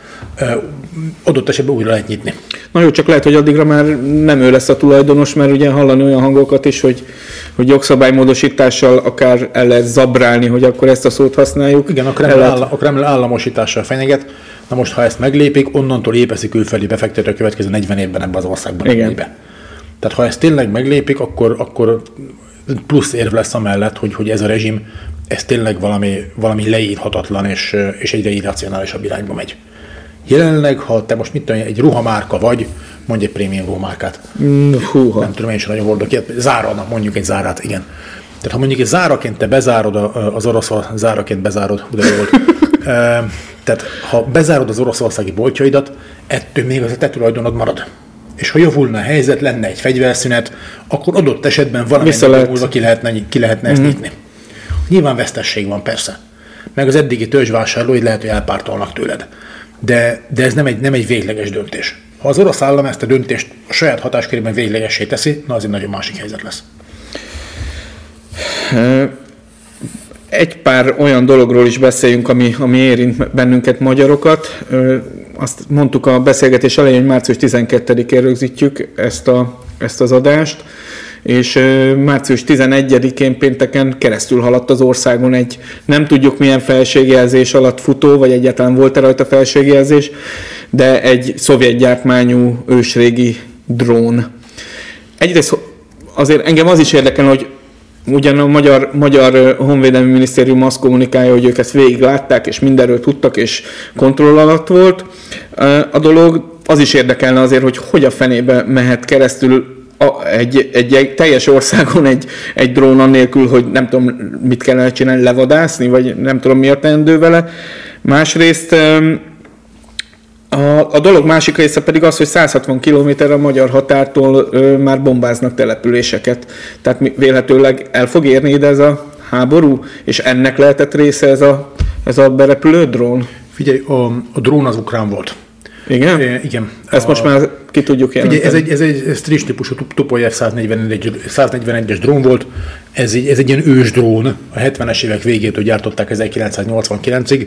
Speaker 2: adott esetben újra lehet nyitni.
Speaker 1: Na jó, csak lehet, hogy addigra már nem ő lesz a tulajdonos, mert ugye hallani olyan hangokat is, hogy, hogy jogszabálymódosítással akár el lehet zabrálni, hogy akkor ezt a szót használjuk.
Speaker 2: Igen, a Kreml, lehet... a Kreml államosítással fenyeget. Na most, ha ezt meglépik, onnantól épeszik külföldi befektető a következő 40 évben ebben az országban. Igen. Be. Tehát ha ezt tényleg meglépik, akkor, akkor plusz érv lesz amellett, hogy, hogy ez a rezsim, ez tényleg valami, valami leírhatatlan és, és egyre irracionálisabb irányba megy. Jelenleg, ha te most mit tudom, egy ruhamárka vagy, mondj egy prémium ruhamárkát. Mm, húha. Nem tudom, én sem nagyon hordok ilyet. Zára, mondjuk egy zárát, igen. Tehát ha mondjuk egy záraként te bezárod az orosz, záraként bezárod, de volt. *laughs* Tehát ha bezárod az oroszországi boltjaidat, ettől még az a te tulajdonod marad. És ha javulna a helyzet, lenne egy fegyverszünet, akkor adott esetben valamennyi lehet. múlva ki lehetne, ki lehetne ezt mm. nyitni. Nyilván vesztesség van persze. Meg az eddigi törzsvásárlóid lehet, hogy elpártolnak tőled. De, de ez nem egy, nem egy végleges döntés. Ha az orosz állam ezt a döntést a saját hatáskörében véglegessé teszi, na az egy nagyon másik helyzet lesz.
Speaker 1: Egy pár olyan dologról is beszéljünk, ami, ami érint bennünket magyarokat. Azt mondtuk a beszélgetés elején, hogy március 12-én rögzítjük ezt, a, ezt az adást és március 11-én pénteken keresztül haladt az országon egy nem tudjuk milyen felségjelzés alatt futó, vagy egyáltalán volt-e rajta felségjelzés, de egy szovjet gyártmányú ősrégi drón. Egyrészt azért engem az is érdekel, hogy ugyan a magyar, magyar honvédelmi minisztérium azt kommunikálja, hogy ők ezt végig látták, és mindenről tudtak, és kontroll alatt volt a dolog. Az is érdekelne azért, hogy hogy a fenébe mehet keresztül a, egy, egy, egy teljes országon egy, egy drón annélkül, hogy nem tudom, mit kellene csinálni, levadászni, vagy nem tudom, mi a teendő vele. Másrészt a, a dolog másik része pedig az, hogy 160 km a magyar határtól ö, már bombáznak településeket. Tehát vélhetőleg el fog érni ide ez a háború, és ennek lehetett része ez a, ez a berepülő drón?
Speaker 2: Figyelj, a, a drón az ukrán volt.
Speaker 1: Igen?
Speaker 2: É, igen.
Speaker 1: Ezt a, most már ki tudjuk jelenteni.
Speaker 2: Figyelj, ez egy, ez egy Stris típusú Tupolev 141, 141-es drón volt. Ez egy, ez egy ilyen ős drón. A 70-es évek végétől gyártották 1989-ig.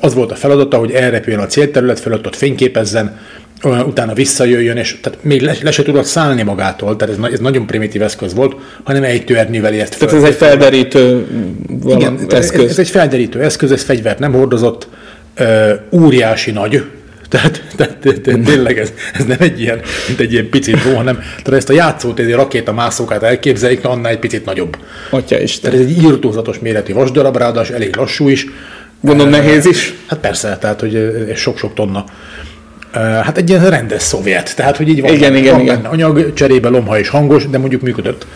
Speaker 2: Az volt a feladata, hogy elrepüljön a célterület felett, ott fényképezzen, utána visszajöjjön, és tehát még le, le se tudott szállni magától, tehát ez, ez nagyon primitív eszköz volt, hanem egy tőernyővel ezt
Speaker 1: fel. Tehát ez egy felderítő
Speaker 2: Igen, eszköz. Ez, ez egy felderítő eszköz, ez fegyvert nem hordozott, óriási nagy, tehát, tehát, tehát tényleg ez, ez nem egy ilyen, mint egy ilyen picit drón, hanem tehát ezt a játszótéri rakétamászókát elképzeljük, annál egy picit nagyobb.
Speaker 1: Atya is.
Speaker 2: Tehát ez egy írtózatos méretű vasdarab, ráadásul elég lassú is.
Speaker 1: Gondolom nehéz is?
Speaker 2: Hát persze, tehát hogy ez sok-sok tonna. Hát egy ilyen rendes szovjet, tehát hogy így van,
Speaker 1: igen,
Speaker 2: van
Speaker 1: igen, igen.
Speaker 2: anyag, cserébe lomha és hangos, de mondjuk működött.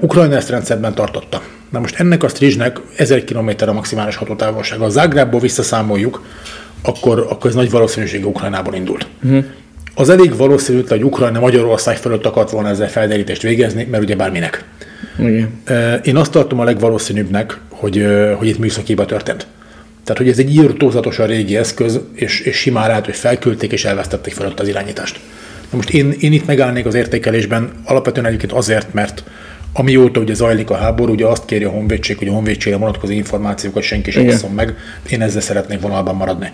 Speaker 2: Ukrajna ezt rendszerben tartotta. Na most ennek a Strizsnek 1000 km a maximális hatótávolsága. Ha Zágrábból visszaszámoljuk, akkor, akkor ez nagy valószínűség Ukrajnában indult. Uh-huh. Az elég valószínű, hogy Ukrajna Magyarország fölött akart volna ezzel felderítést végezni, mert ugye bárminek.
Speaker 1: Igen.
Speaker 2: Én azt tartom a legvalószínűbbnek, hogy, hogy itt műszakiba történt. Tehát, hogy ez egy írtózatosan régi eszköz, és, és simán lehet, hogy felküldték és elvesztették fölött az irányítást. Na most én, én itt megállnék az értékelésben, alapvetően egyébként azért, mert amióta ugye zajlik a háború, ugye azt kéri a honvédség, hogy a honvédségre vonatkozó információkat senki sem osszon meg. Én ezzel szeretnék vonalban maradni.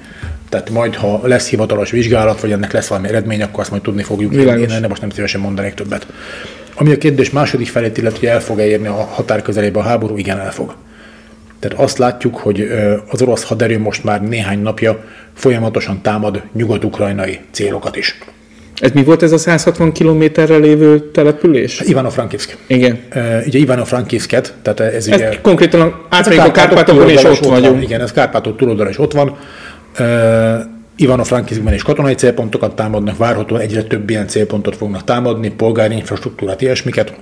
Speaker 2: Tehát majd, ha lesz hivatalos vizsgálat, vagy ennek lesz valami eredmény, akkor azt majd tudni fogjuk. Világos. Én ennek most nem szívesen mondanék többet. Ami a kérdés második felét illeti, hogy el fog-e érni a határ közelébe a háború, igen, el fog. Tehát azt látjuk, hogy az orosz haderő most már néhány napja folyamatosan támad nyugat-ukrajnai célokat is.
Speaker 1: Ez mi volt ez a 160 kilométerre lévő település?
Speaker 2: Ivano-Frankivsk.
Speaker 1: Igen.
Speaker 2: Uh, ugye Ivano-Frankivsket, tehát ez, ez ugye...
Speaker 1: konkrétan átmegyünk a Kárpátokon, és ott vagyunk.
Speaker 2: Van, igen, ez Kárpátok túloldal is ott van. Uh, Ivano-Frankivskben is katonai célpontokat támadnak, várhatóan egyre több ilyen célpontot fognak támadni, polgári infrastruktúrát, ilyesmiket.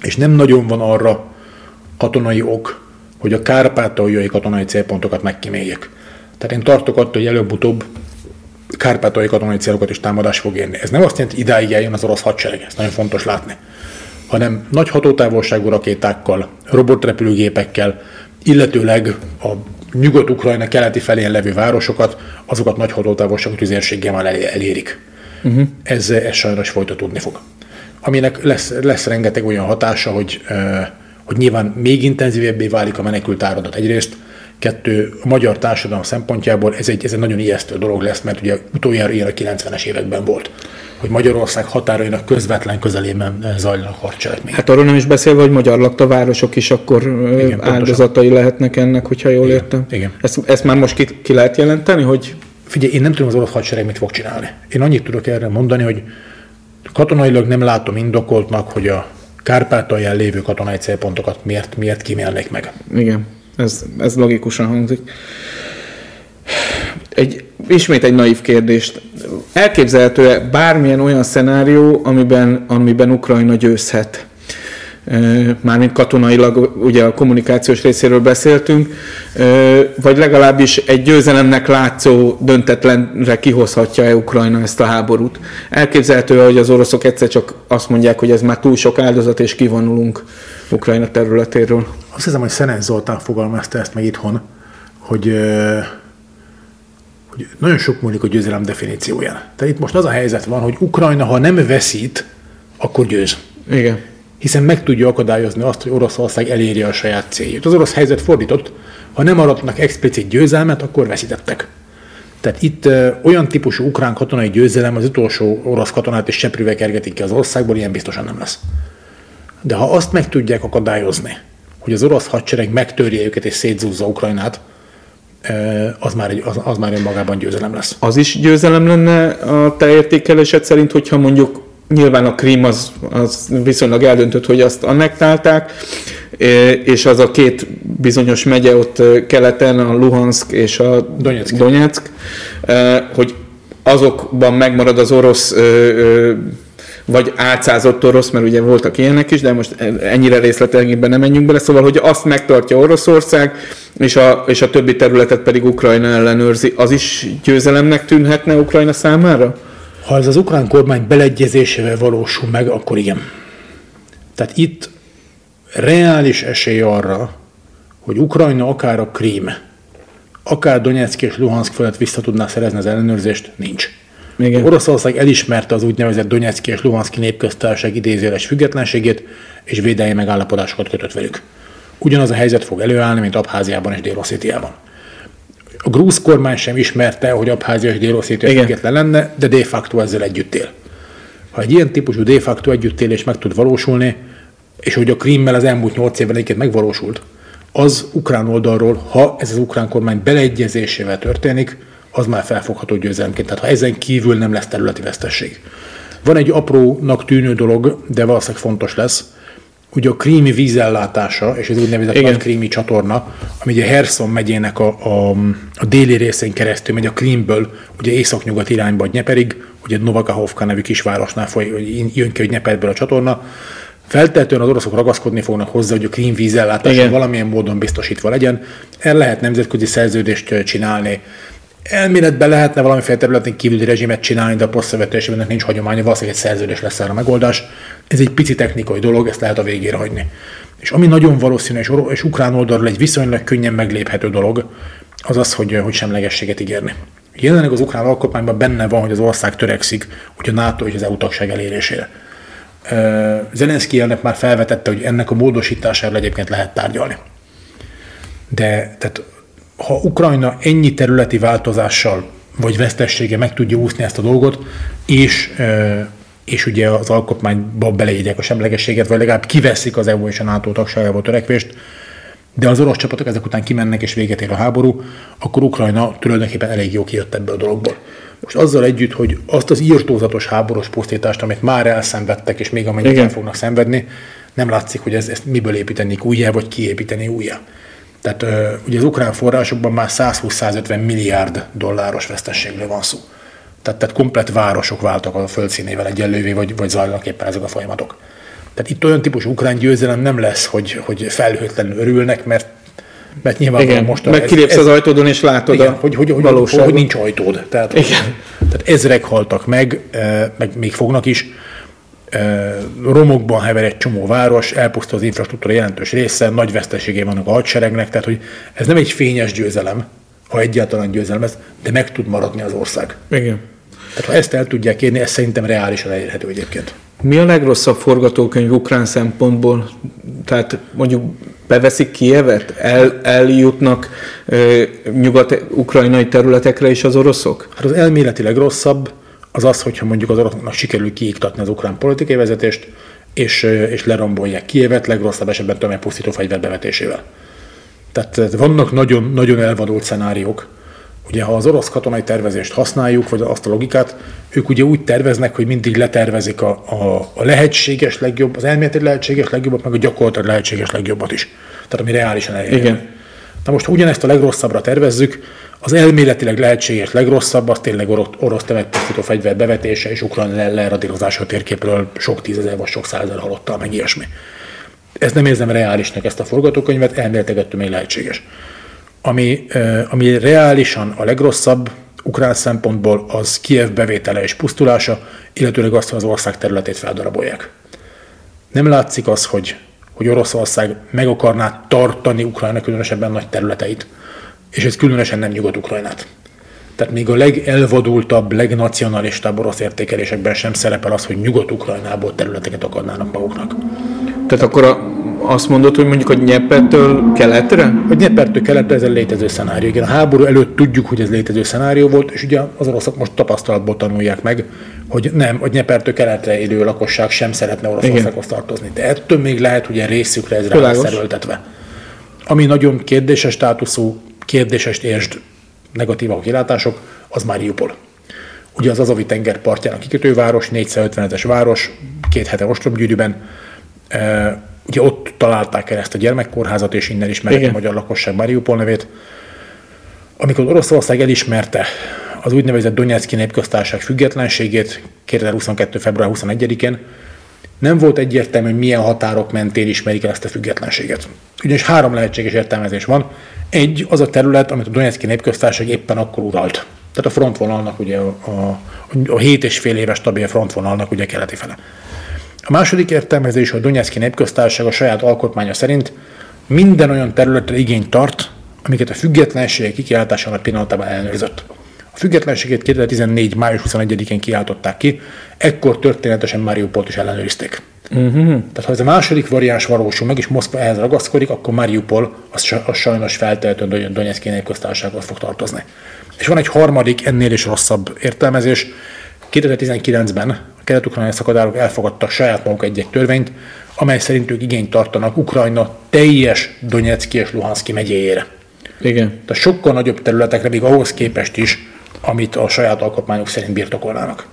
Speaker 2: És nem nagyon van arra katonai ok, hogy a kárpátaljai katonai célpontokat megkíméljék. Tehát én tartok attól, hogy előbb-utóbb kárpátai katonai célokat is támadás fog érni. Ez nem azt jelenti, hogy idáig eljön az orosz hadsereg, ezt nagyon fontos látni, hanem nagy hatótávolságú rakétákkal, robotrepülőgépekkel, illetőleg a nyugat-ukrajna keleti felén levő városokat, azokat nagy hatótávolságú tüzérséggel már elérik. Uh-huh. Ez, ez sajnos folytatódni fog. Aminek lesz, lesz rengeteg olyan hatása, hogy, hogy nyilván még intenzívebbé válik a menekült áradat egyrészt, Kettő, a magyar társadalom szempontjából ez egy, ez egy nagyon ijesztő dolog lesz, mert ugye utoljára ilyen a 90-es években volt hogy Magyarország határainak közvetlen közelében zajlanak harccselekmények.
Speaker 1: Hát arról nem is beszélve, hogy magyar lakta városok is akkor Igen, áldozatai pontosan. lehetnek ennek, hogyha jól Igen. értem.
Speaker 2: Igen.
Speaker 1: Ezt, ezt már most ki, ki lehet jelenteni, hogy...
Speaker 2: Figyelj, én nem tudom az orosz hadsereg mit fog csinálni. Én annyit tudok erre mondani, hogy katonailag nem látom indokoltnak, hogy a Kárpátalján lévő katonai célpontokat miért, miért kímélnék meg.
Speaker 1: Igen. Ez, ez logikusan hangzik. Egy, ismét egy naív kérdést. Elképzelhető-e bármilyen olyan szenárió, amiben, amiben Ukrajna győzhet? Mármint katonailag, ugye a kommunikációs részéről beszéltünk, vagy legalábbis egy győzelemnek látszó döntetlenre kihozhatja-e Ukrajna ezt a háborút. Elképzelhető, hogy az oroszok egyszer csak azt mondják, hogy ez már túl sok áldozat, és kivonulunk Ukrajna területéről.
Speaker 2: Azt hiszem, hogy Szenez Zoltán fogalmazta ezt meg itthon, hogy hogy nagyon sok múlik a győzelem definícióján. Tehát itt most az a helyzet van, hogy Ukrajna, ha nem veszít, akkor győz.
Speaker 1: Igen.
Speaker 2: Hiszen meg tudja akadályozni azt, hogy Oroszország elérje a saját célját. Az orosz helyzet fordított, ha nem aratnak explicit győzelmet, akkor veszítettek. Tehát itt ö, olyan típusú ukrán katonai győzelem az utolsó orosz katonát és seprűvel kergetik ki az országból, ilyen biztosan nem lesz. De ha azt meg tudják akadályozni, hogy az orosz hadsereg megtörje őket és szétzúzza Ukrajnát, az már, egy, az, az már önmagában győzelem lesz.
Speaker 1: Az is győzelem lenne a te értékelésed szerint, hogyha mondjuk nyilván a Krím az, az viszonylag eldöntött, hogy azt annektálták, és az a két bizonyos megye ott keleten, a Luhansk és a
Speaker 2: Donetsk,
Speaker 1: Donetsk hogy azokban megmarad az orosz vagy álcázott orosz, mert ugye voltak ilyenek is, de most ennyire részletekben nem menjünk bele, szóval, hogy azt megtartja Oroszország, és a, és a többi területet pedig Ukrajna ellenőrzi, az is győzelemnek tűnhetne Ukrajna számára?
Speaker 2: Ha ez az ukrán kormány beleegyezésével valósul meg, akkor igen. Tehát itt reális esély arra, hogy Ukrajna akár a Krím, akár Donetsk és Luhansk felett vissza tudná szerezni az ellenőrzést, nincs. Igen. Oroszország elismerte az úgynevezett Donetszki és Luhanszki népköztársaság idézőjeles függetlenségét, és védelmi megállapodásokat kötött velük. Ugyanaz a helyzet fog előállni, mint Abháziában és dél A grúz kormány sem ismerte, hogy Abházia és dél független lenne, de de facto ezzel együtt él. Ha egy ilyen típusú de facto együttélés meg tud valósulni, és hogy a Krímmel az elmúlt nyolc évben egyébként megvalósult, az ukrán oldalról, ha ez az ukrán kormány beleegyezésével történik, az már felfogható győzelemként. Tehát ha ezen kívül nem lesz területi vesztesség. Van egy aprónak tűnő dolog, de valószínűleg fontos lesz, ugye a krími vízellátása, és ez úgynevezett Igen. nagy krími csatorna, ami ugye Herson megyének a, a, a déli részén keresztül megy a Krímből, ugye északnyugat irányba a Nyeperig, ugye Novakahovka nevű kisvárosnál foly, jön ki, hogy Nyeperből a csatorna, Feltehetően az oroszok ragaszkodni fognak hozzá, hogy a krím vízellátása valamilyen módon biztosítva legyen. El lehet nemzetközi szerződést csinálni, Elméletben lehetne valamiféle területen kívüli rezsimet csinálni, de a posztszövetőségben nincs hagyománya, valószínűleg egy szerződés lesz erre a megoldás. Ez egy pici technikai dolog, ezt lehet a végére hagyni. És ami nagyon valószínű, és, és ukrán oldalról egy viszonylag könnyen megléphető dolog, az az, hogy, hogy semlegességet ígérni. Jelenleg az ukrán alkotmányban benne van, hogy az ország törekszik hogy a NATO és az EU tagság elérésére. Zelenszky elnök már felvetette, hogy ennek a módosítására egyébként lehet tárgyalni. De tehát ha Ukrajna ennyi területi változással vagy vesztessége meg tudja úszni ezt a dolgot, és, és ugye az alkotmányba beleírják a semlegességet, vagy legalább kiveszik az EU és a NATO tagságából törekvést, de az orosz csapatok ezek után kimennek és véget ér a háború, akkor Ukrajna tulajdonképpen elég jó kijött ebből a dologból. Most azzal együtt, hogy azt az írtózatos háborús pusztítást, amit már elszenvedtek, és még amennyit el fognak szenvedni, nem látszik, hogy ez, ezt miből építenék újjá, vagy kiépíteni újjá. Tehát ugye az ukrán forrásokban már 120-150 milliárd dolláros vesztességről van szó. Tehát, tehát komplet városok váltak a földszínével egyenlővé, vagy, vagy zajlanak éppen ezek a folyamatok. Tehát itt olyan típusú ukrán győzelem nem lesz, hogy, hogy felhőtlenül örülnek, mert mert nyilván
Speaker 1: igen, most meg kilépsz az ajtódon és látod igen, a
Speaker 2: hogy, hogy, hogy, hogy, hogy, nincs ajtód. Tehát, igen. tehát ezrek haltak meg, meg még fognak is romokban hever egy csomó város, elpusztul az infrastruktúra jelentős része, nagy veszteségé vannak a hadseregnek, tehát hogy ez nem egy fényes győzelem, ha egyáltalán győzelem ez, de meg tud maradni az ország.
Speaker 1: Igen.
Speaker 2: Tehát ha ezt el tudják érni, ez szerintem reálisan elérhető egyébként.
Speaker 1: Mi a legrosszabb forgatókönyv ukrán szempontból? Tehát mondjuk beveszik Kievet? El, eljutnak e, nyugat-ukrajnai területekre is az oroszok?
Speaker 2: Hát az elméletileg rosszabb, az az, hogyha mondjuk az oroszoknak sikerül kiiktatni az ukrán politikai vezetést, és, és lerombolják Kievet, legrosszabb esetben tömegpusztító fegyver bevetésével. Tehát vannak nagyon, nagyon elvadult szenáriók. Ugye, ha az orosz katonai tervezést használjuk, vagy azt a logikát, ők ugye úgy terveznek, hogy mindig letervezik a, a, a lehetséges legjobb, az elméleti lehetséges legjobbat, meg a gyakorlatilag lehetséges legjobbat is. Tehát ami reálisan elérhető. Igen. Na most, ha ugyanezt a legrosszabbra tervezzük, az elméletileg lehetséges legrosszabb, az tényleg orosz, tömegpusztító fegyver bevetése és ukrán leradírozása a térképről sok tízezer vagy sok százezer halottal, meg ilyesmi. Ez nem érzem reálisnak ezt a forgatókönyvet, elméletileg ettől még lehetséges. Ami, ami reálisan a legrosszabb ukrán szempontból, az Kiev bevétele és pusztulása, illetőleg azt, hogy az ország területét feldarabolják. Nem látszik az, hogy, hogy Oroszország meg akarná tartani Ukrajna különösebben nagy területeit és ez különösen nem Nyugat-Ukrajnát. Tehát még a legelvadultabb, legnacionalistább orosz értékelésekben sem szerepel az, hogy Nyugat-Ukrajnából területeket akarnának maguknak.
Speaker 1: Tehát akkor a, azt mondod, hogy mondjuk a Nyepertől keletre?
Speaker 2: A Nyepertől keletre ez egy létező szenárió. Igen, a háború előtt tudjuk, hogy ez létező szenárió volt, és ugye az oroszok most tapasztalatból tanulják meg, hogy nem, a Nyepertől keletre élő lakosság sem szeretne Oroszországhoz tartozni. De ettől még lehet, hogy a részükre ez rá. Ami nagyon kérdéses státuszú, kérdéses értsd negatív a kilátások, az Mariupol. Ugye az Azavi tenger partjának kikötőváros, 450 ezer város, két hete ostromgyűrűben, Ugye ott találták el ezt a gyermekkórházat, és innen ismerte a magyar lakosság Mariupol nevét. Amikor Oroszország elismerte az úgynevezett Donetszki népköztársaság függetlenségét 2022. február 21-én, nem volt egyértelmű, hogy milyen határok mentén ismerik el ezt a függetlenséget. Ugyanis három lehetséges értelmezés van. Egy, az a terület, amit a Donetszki népköztársaság éppen akkor uralt. Tehát a frontvonalnak, ugye a, a, a 7 és fél éves stabil frontvonalnak ugye keleti fele. A második értelmezés, a Donetszki Népköztársaság a saját alkotmánya szerint minden olyan területre igényt tart, amiket a függetlenség kikiáltásának pillanatában ellenőrzött. A függetlenségét 2014. május 21-én kiáltották ki, ekkor történetesen Mariupolt is ellenőrizték. Uh-huh. Tehát ha ez a második variáns valósul meg, és Moszkva ehhez ragaszkodik, akkor Mariupol az, az sajnos feltehetően Donetszki népköztársághoz fog tartozni. És van egy harmadik, ennél is rosszabb értelmezés. 2019-ben kelet-ukrajnai szakadárok elfogadtak saját maguk egy-egy törvényt, amely szerint ők igényt tartanak Ukrajna teljes Donetszki és Luhanszki megyéjére.
Speaker 1: Igen.
Speaker 2: Tehát sokkal nagyobb területekre, még ahhoz képest is, amit a saját alkotmányok szerint birtokolnának.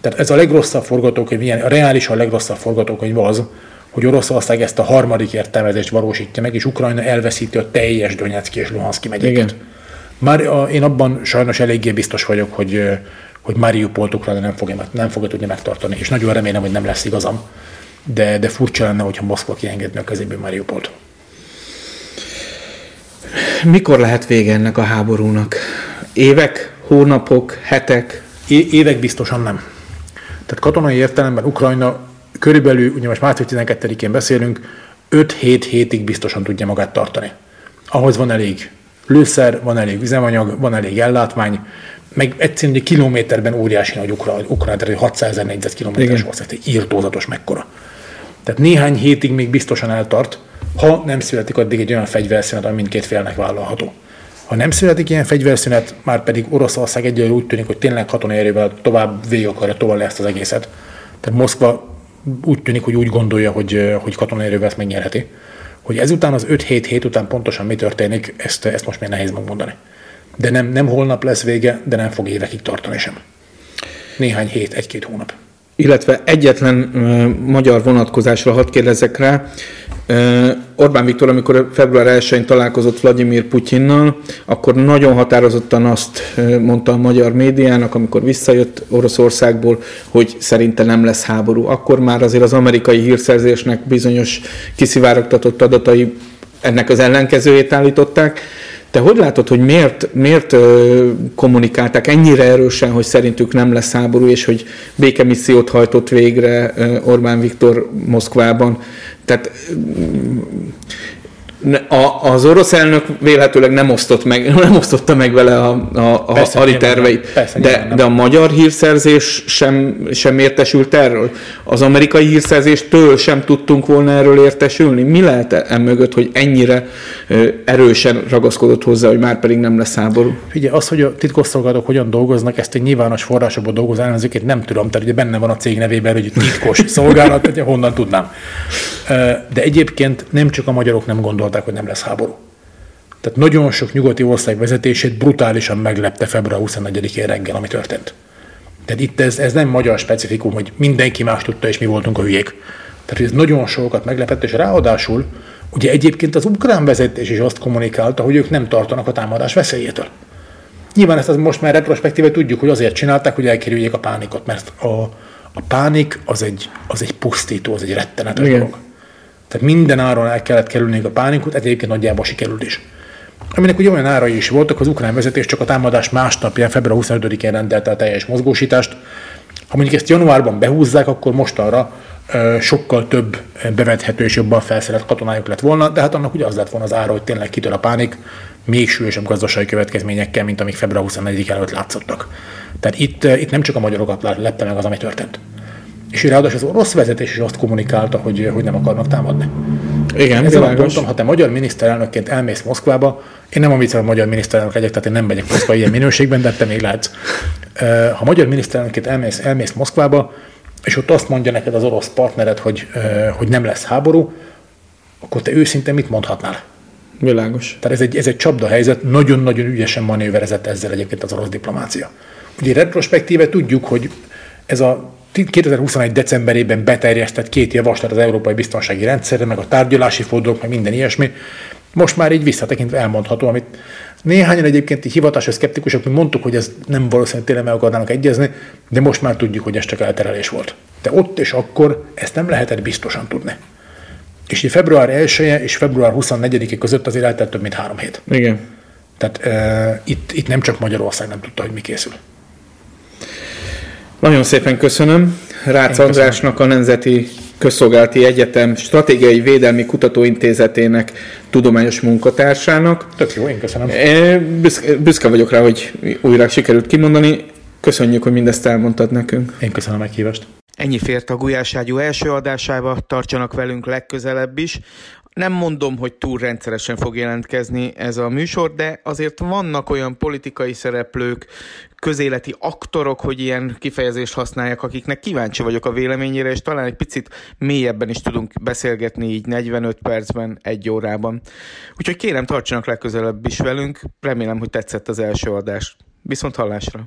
Speaker 2: Tehát ez a legrosszabb forgatókönyv, ilyen, a reálisan legrosszabb forgatókönyv az, hogy Oroszország ezt a harmadik értelmezést valósítja meg, és Ukrajna elveszíti a teljes Donetszki és Luhanszki megyéket. Igen. Már a, én abban sajnos eléggé biztos vagyok, hogy hogy Mariupolt Ukrajna nem fogja, nem fogja tudni megtartani, és nagyon remélem, hogy nem lesz igazam, de, de furcsa lenne, hogyha Moszkva kiengedne a kezéből Mariupolt.
Speaker 1: Mikor lehet vége ennek a háborúnak? Évek, hónapok, hetek?
Speaker 2: É- évek biztosan nem. Tehát katonai értelemben Ukrajna körülbelül, ugye most március 12-én beszélünk, 5-7 hétig biztosan tudja magát tartani. Ahhoz van elég lőszer, van elég üzemanyag, van elég ellátmány, meg egyszerűen kilométerben óriási nagy Ukrajna, Ukra, tehát 600 ezer négyzetkilométeres ország, tehát írtózatos mekkora. Tehát néhány hétig még biztosan eltart, ha nem születik addig egy olyan fegyverszünet, ami mindkét félnek vállalható. Ha nem születik ilyen fegyverszünet, már pedig Oroszország egyelőre úgy tűnik, hogy tényleg katonai erővel tovább végig akarja tovább ezt az egészet. Tehát Moszkva úgy tűnik, hogy úgy gondolja, hogy, hogy katonai erővel ezt megnyerheti. Hogy ezután az 5-7 hét után pontosan mi történik, ezt, ezt most még nehéz megmondani de nem, nem holnap lesz vége, de nem fog évekig tartani sem. Néhány hét, egy-két hónap.
Speaker 1: Illetve egyetlen magyar vonatkozásra hadd kérdezek rá. Orbán Viktor, amikor február 1-én találkozott Vladimir Putyinnal, akkor nagyon határozottan azt mondta a magyar médiának, amikor visszajött Oroszországból, hogy szerinte nem lesz háború. Akkor már azért az amerikai hírszerzésnek bizonyos kiszivárogtatott adatai ennek az ellenkezőjét állították. Te hogy látod, hogy miért, miért kommunikálták ennyire erősen, hogy szerintük nem lesz háború, és hogy békemissziót hajtott végre Orbán Viktor Moszkvában? Tehát a, az orosz elnök vélhetőleg nem, osztott meg, *laughs* nem osztotta meg vele a, a, a persze, haditerveit, persze, de, de a magyar hírszerzés sem, sem értesült erről. Az amerikai hírszerzéstől sem tudtunk volna erről értesülni. Mi lehet e mögött, hogy ennyire erősen ragaszkodott hozzá, hogy már pedig nem lesz háború?
Speaker 2: Ugye az, hogy a titkosszolgálatok hogyan dolgoznak, ezt egy nyilvános forrásokból dolgozó ellenzőket nem tudom, tehát ugye benne van a cég nevében, hogy titkos *laughs* szolgálat, honnan tudnám. De egyébként nem csak a magyarok nem gondolták, hogy nem lesz háború. Tehát nagyon sok nyugati ország vezetését brutálisan meglepte február 24-én reggel, ami történt. Tehát itt ez, ez nem magyar specifikum, hogy mindenki más tudta, és mi voltunk a hülyék. Tehát ez nagyon sokat meglepett, és ráadásul ugye egyébként az ukrán vezetés is azt kommunikálta, hogy ők nem tartanak a támadás veszélyétől. Nyilván ezt az most már retrospektíve tudjuk, hogy azért csinálták, hogy elkerüljék a pánikot, mert a, a pánik az egy, az egy pusztító, az egy rettenetes dolog. Tehát minden áron el kellett kerülni a pánikot, ez egyébként nagyjából sikerült is. Aminek ugye olyan árai is voltak, az ukrán vezetés csak a támadás másnapján, február 25-én rendelte a teljes mozgósítást. Ha mondjuk ezt januárban behúzzák, akkor most arra sokkal több bevethető és jobban felszerelt katonájuk lett volna, de hát annak ugye az lett volna az ára, hogy tényleg kitör a pánik, még súlyosabb gazdasági következményekkel, mint amik február 24 előtt látszottak. Tehát itt, itt nem csak a magyarokat lette meg az, ami történt. És ráadásul az orosz vezetés is azt kommunikálta, hogy, hogy nem akarnak támadni.
Speaker 1: Igen,
Speaker 2: Ezzel mondtam, ha te magyar miniszterelnökként elmész Moszkvába, én nem amit hogy magyar miniszterelnök legyek, tehát én nem megyek Moszkva ilyen minőségben, de te még látsz. Ha magyar miniszterelnökként elmész, elmész Moszkvába, és ott azt mondja neked az orosz partnered, hogy, hogy nem lesz háború, akkor te őszintén mit mondhatnál?
Speaker 1: Világos.
Speaker 2: Tehát ez egy, ez egy csapda helyzet, nagyon-nagyon ügyesen manőverezett ezzel egyébként az orosz diplomácia. Ugye retrospektíve tudjuk, hogy ez a 2021. decemberében beterjesztett két javaslat az Európai Biztonsági Rendszerre, meg a tárgyalási fordulók, meg minden ilyesmi, most már így visszatekintve elmondható, amit néhányan egyébként hivatásos szkeptikusok, mi mondtuk, hogy ez nem valószínűleg tényleg meg akarnának egyezni, de most már tudjuk, hogy ez csak elterelés volt. De ott és akkor ezt nem lehetett biztosan tudni. És így február 1 -e és február 24-e között azért eltelt több mint három hét.
Speaker 1: Igen.
Speaker 2: Tehát e, itt, itt nem csak Magyarország nem tudta, hogy mi készül.
Speaker 1: Nagyon szépen köszönöm. Rácz Andrásnak a Nemzeti Közszolgálati Egyetem Stratégiai Védelmi Kutatóintézetének tudományos munkatársának.
Speaker 2: Tök jó, én köszönöm.
Speaker 1: Büszke, büszke vagyok rá, hogy újra sikerült kimondani. Köszönjük, hogy mindezt elmondtad nekünk.
Speaker 2: Én köszönöm a meghívást.
Speaker 1: Ennyi fért a Gulyáságyú első adásába, tartsanak velünk legközelebb is. Nem mondom, hogy túl rendszeresen fog jelentkezni ez a műsor, de azért vannak olyan politikai szereplők, közéleti aktorok, hogy ilyen kifejezést használják, akiknek kíváncsi vagyok a véleményére, és talán egy picit mélyebben is tudunk beszélgetni így 45 percben, egy órában. Úgyhogy kérem, tartsanak legközelebb is velünk, remélem, hogy tetszett az első adás. Viszont hallásra!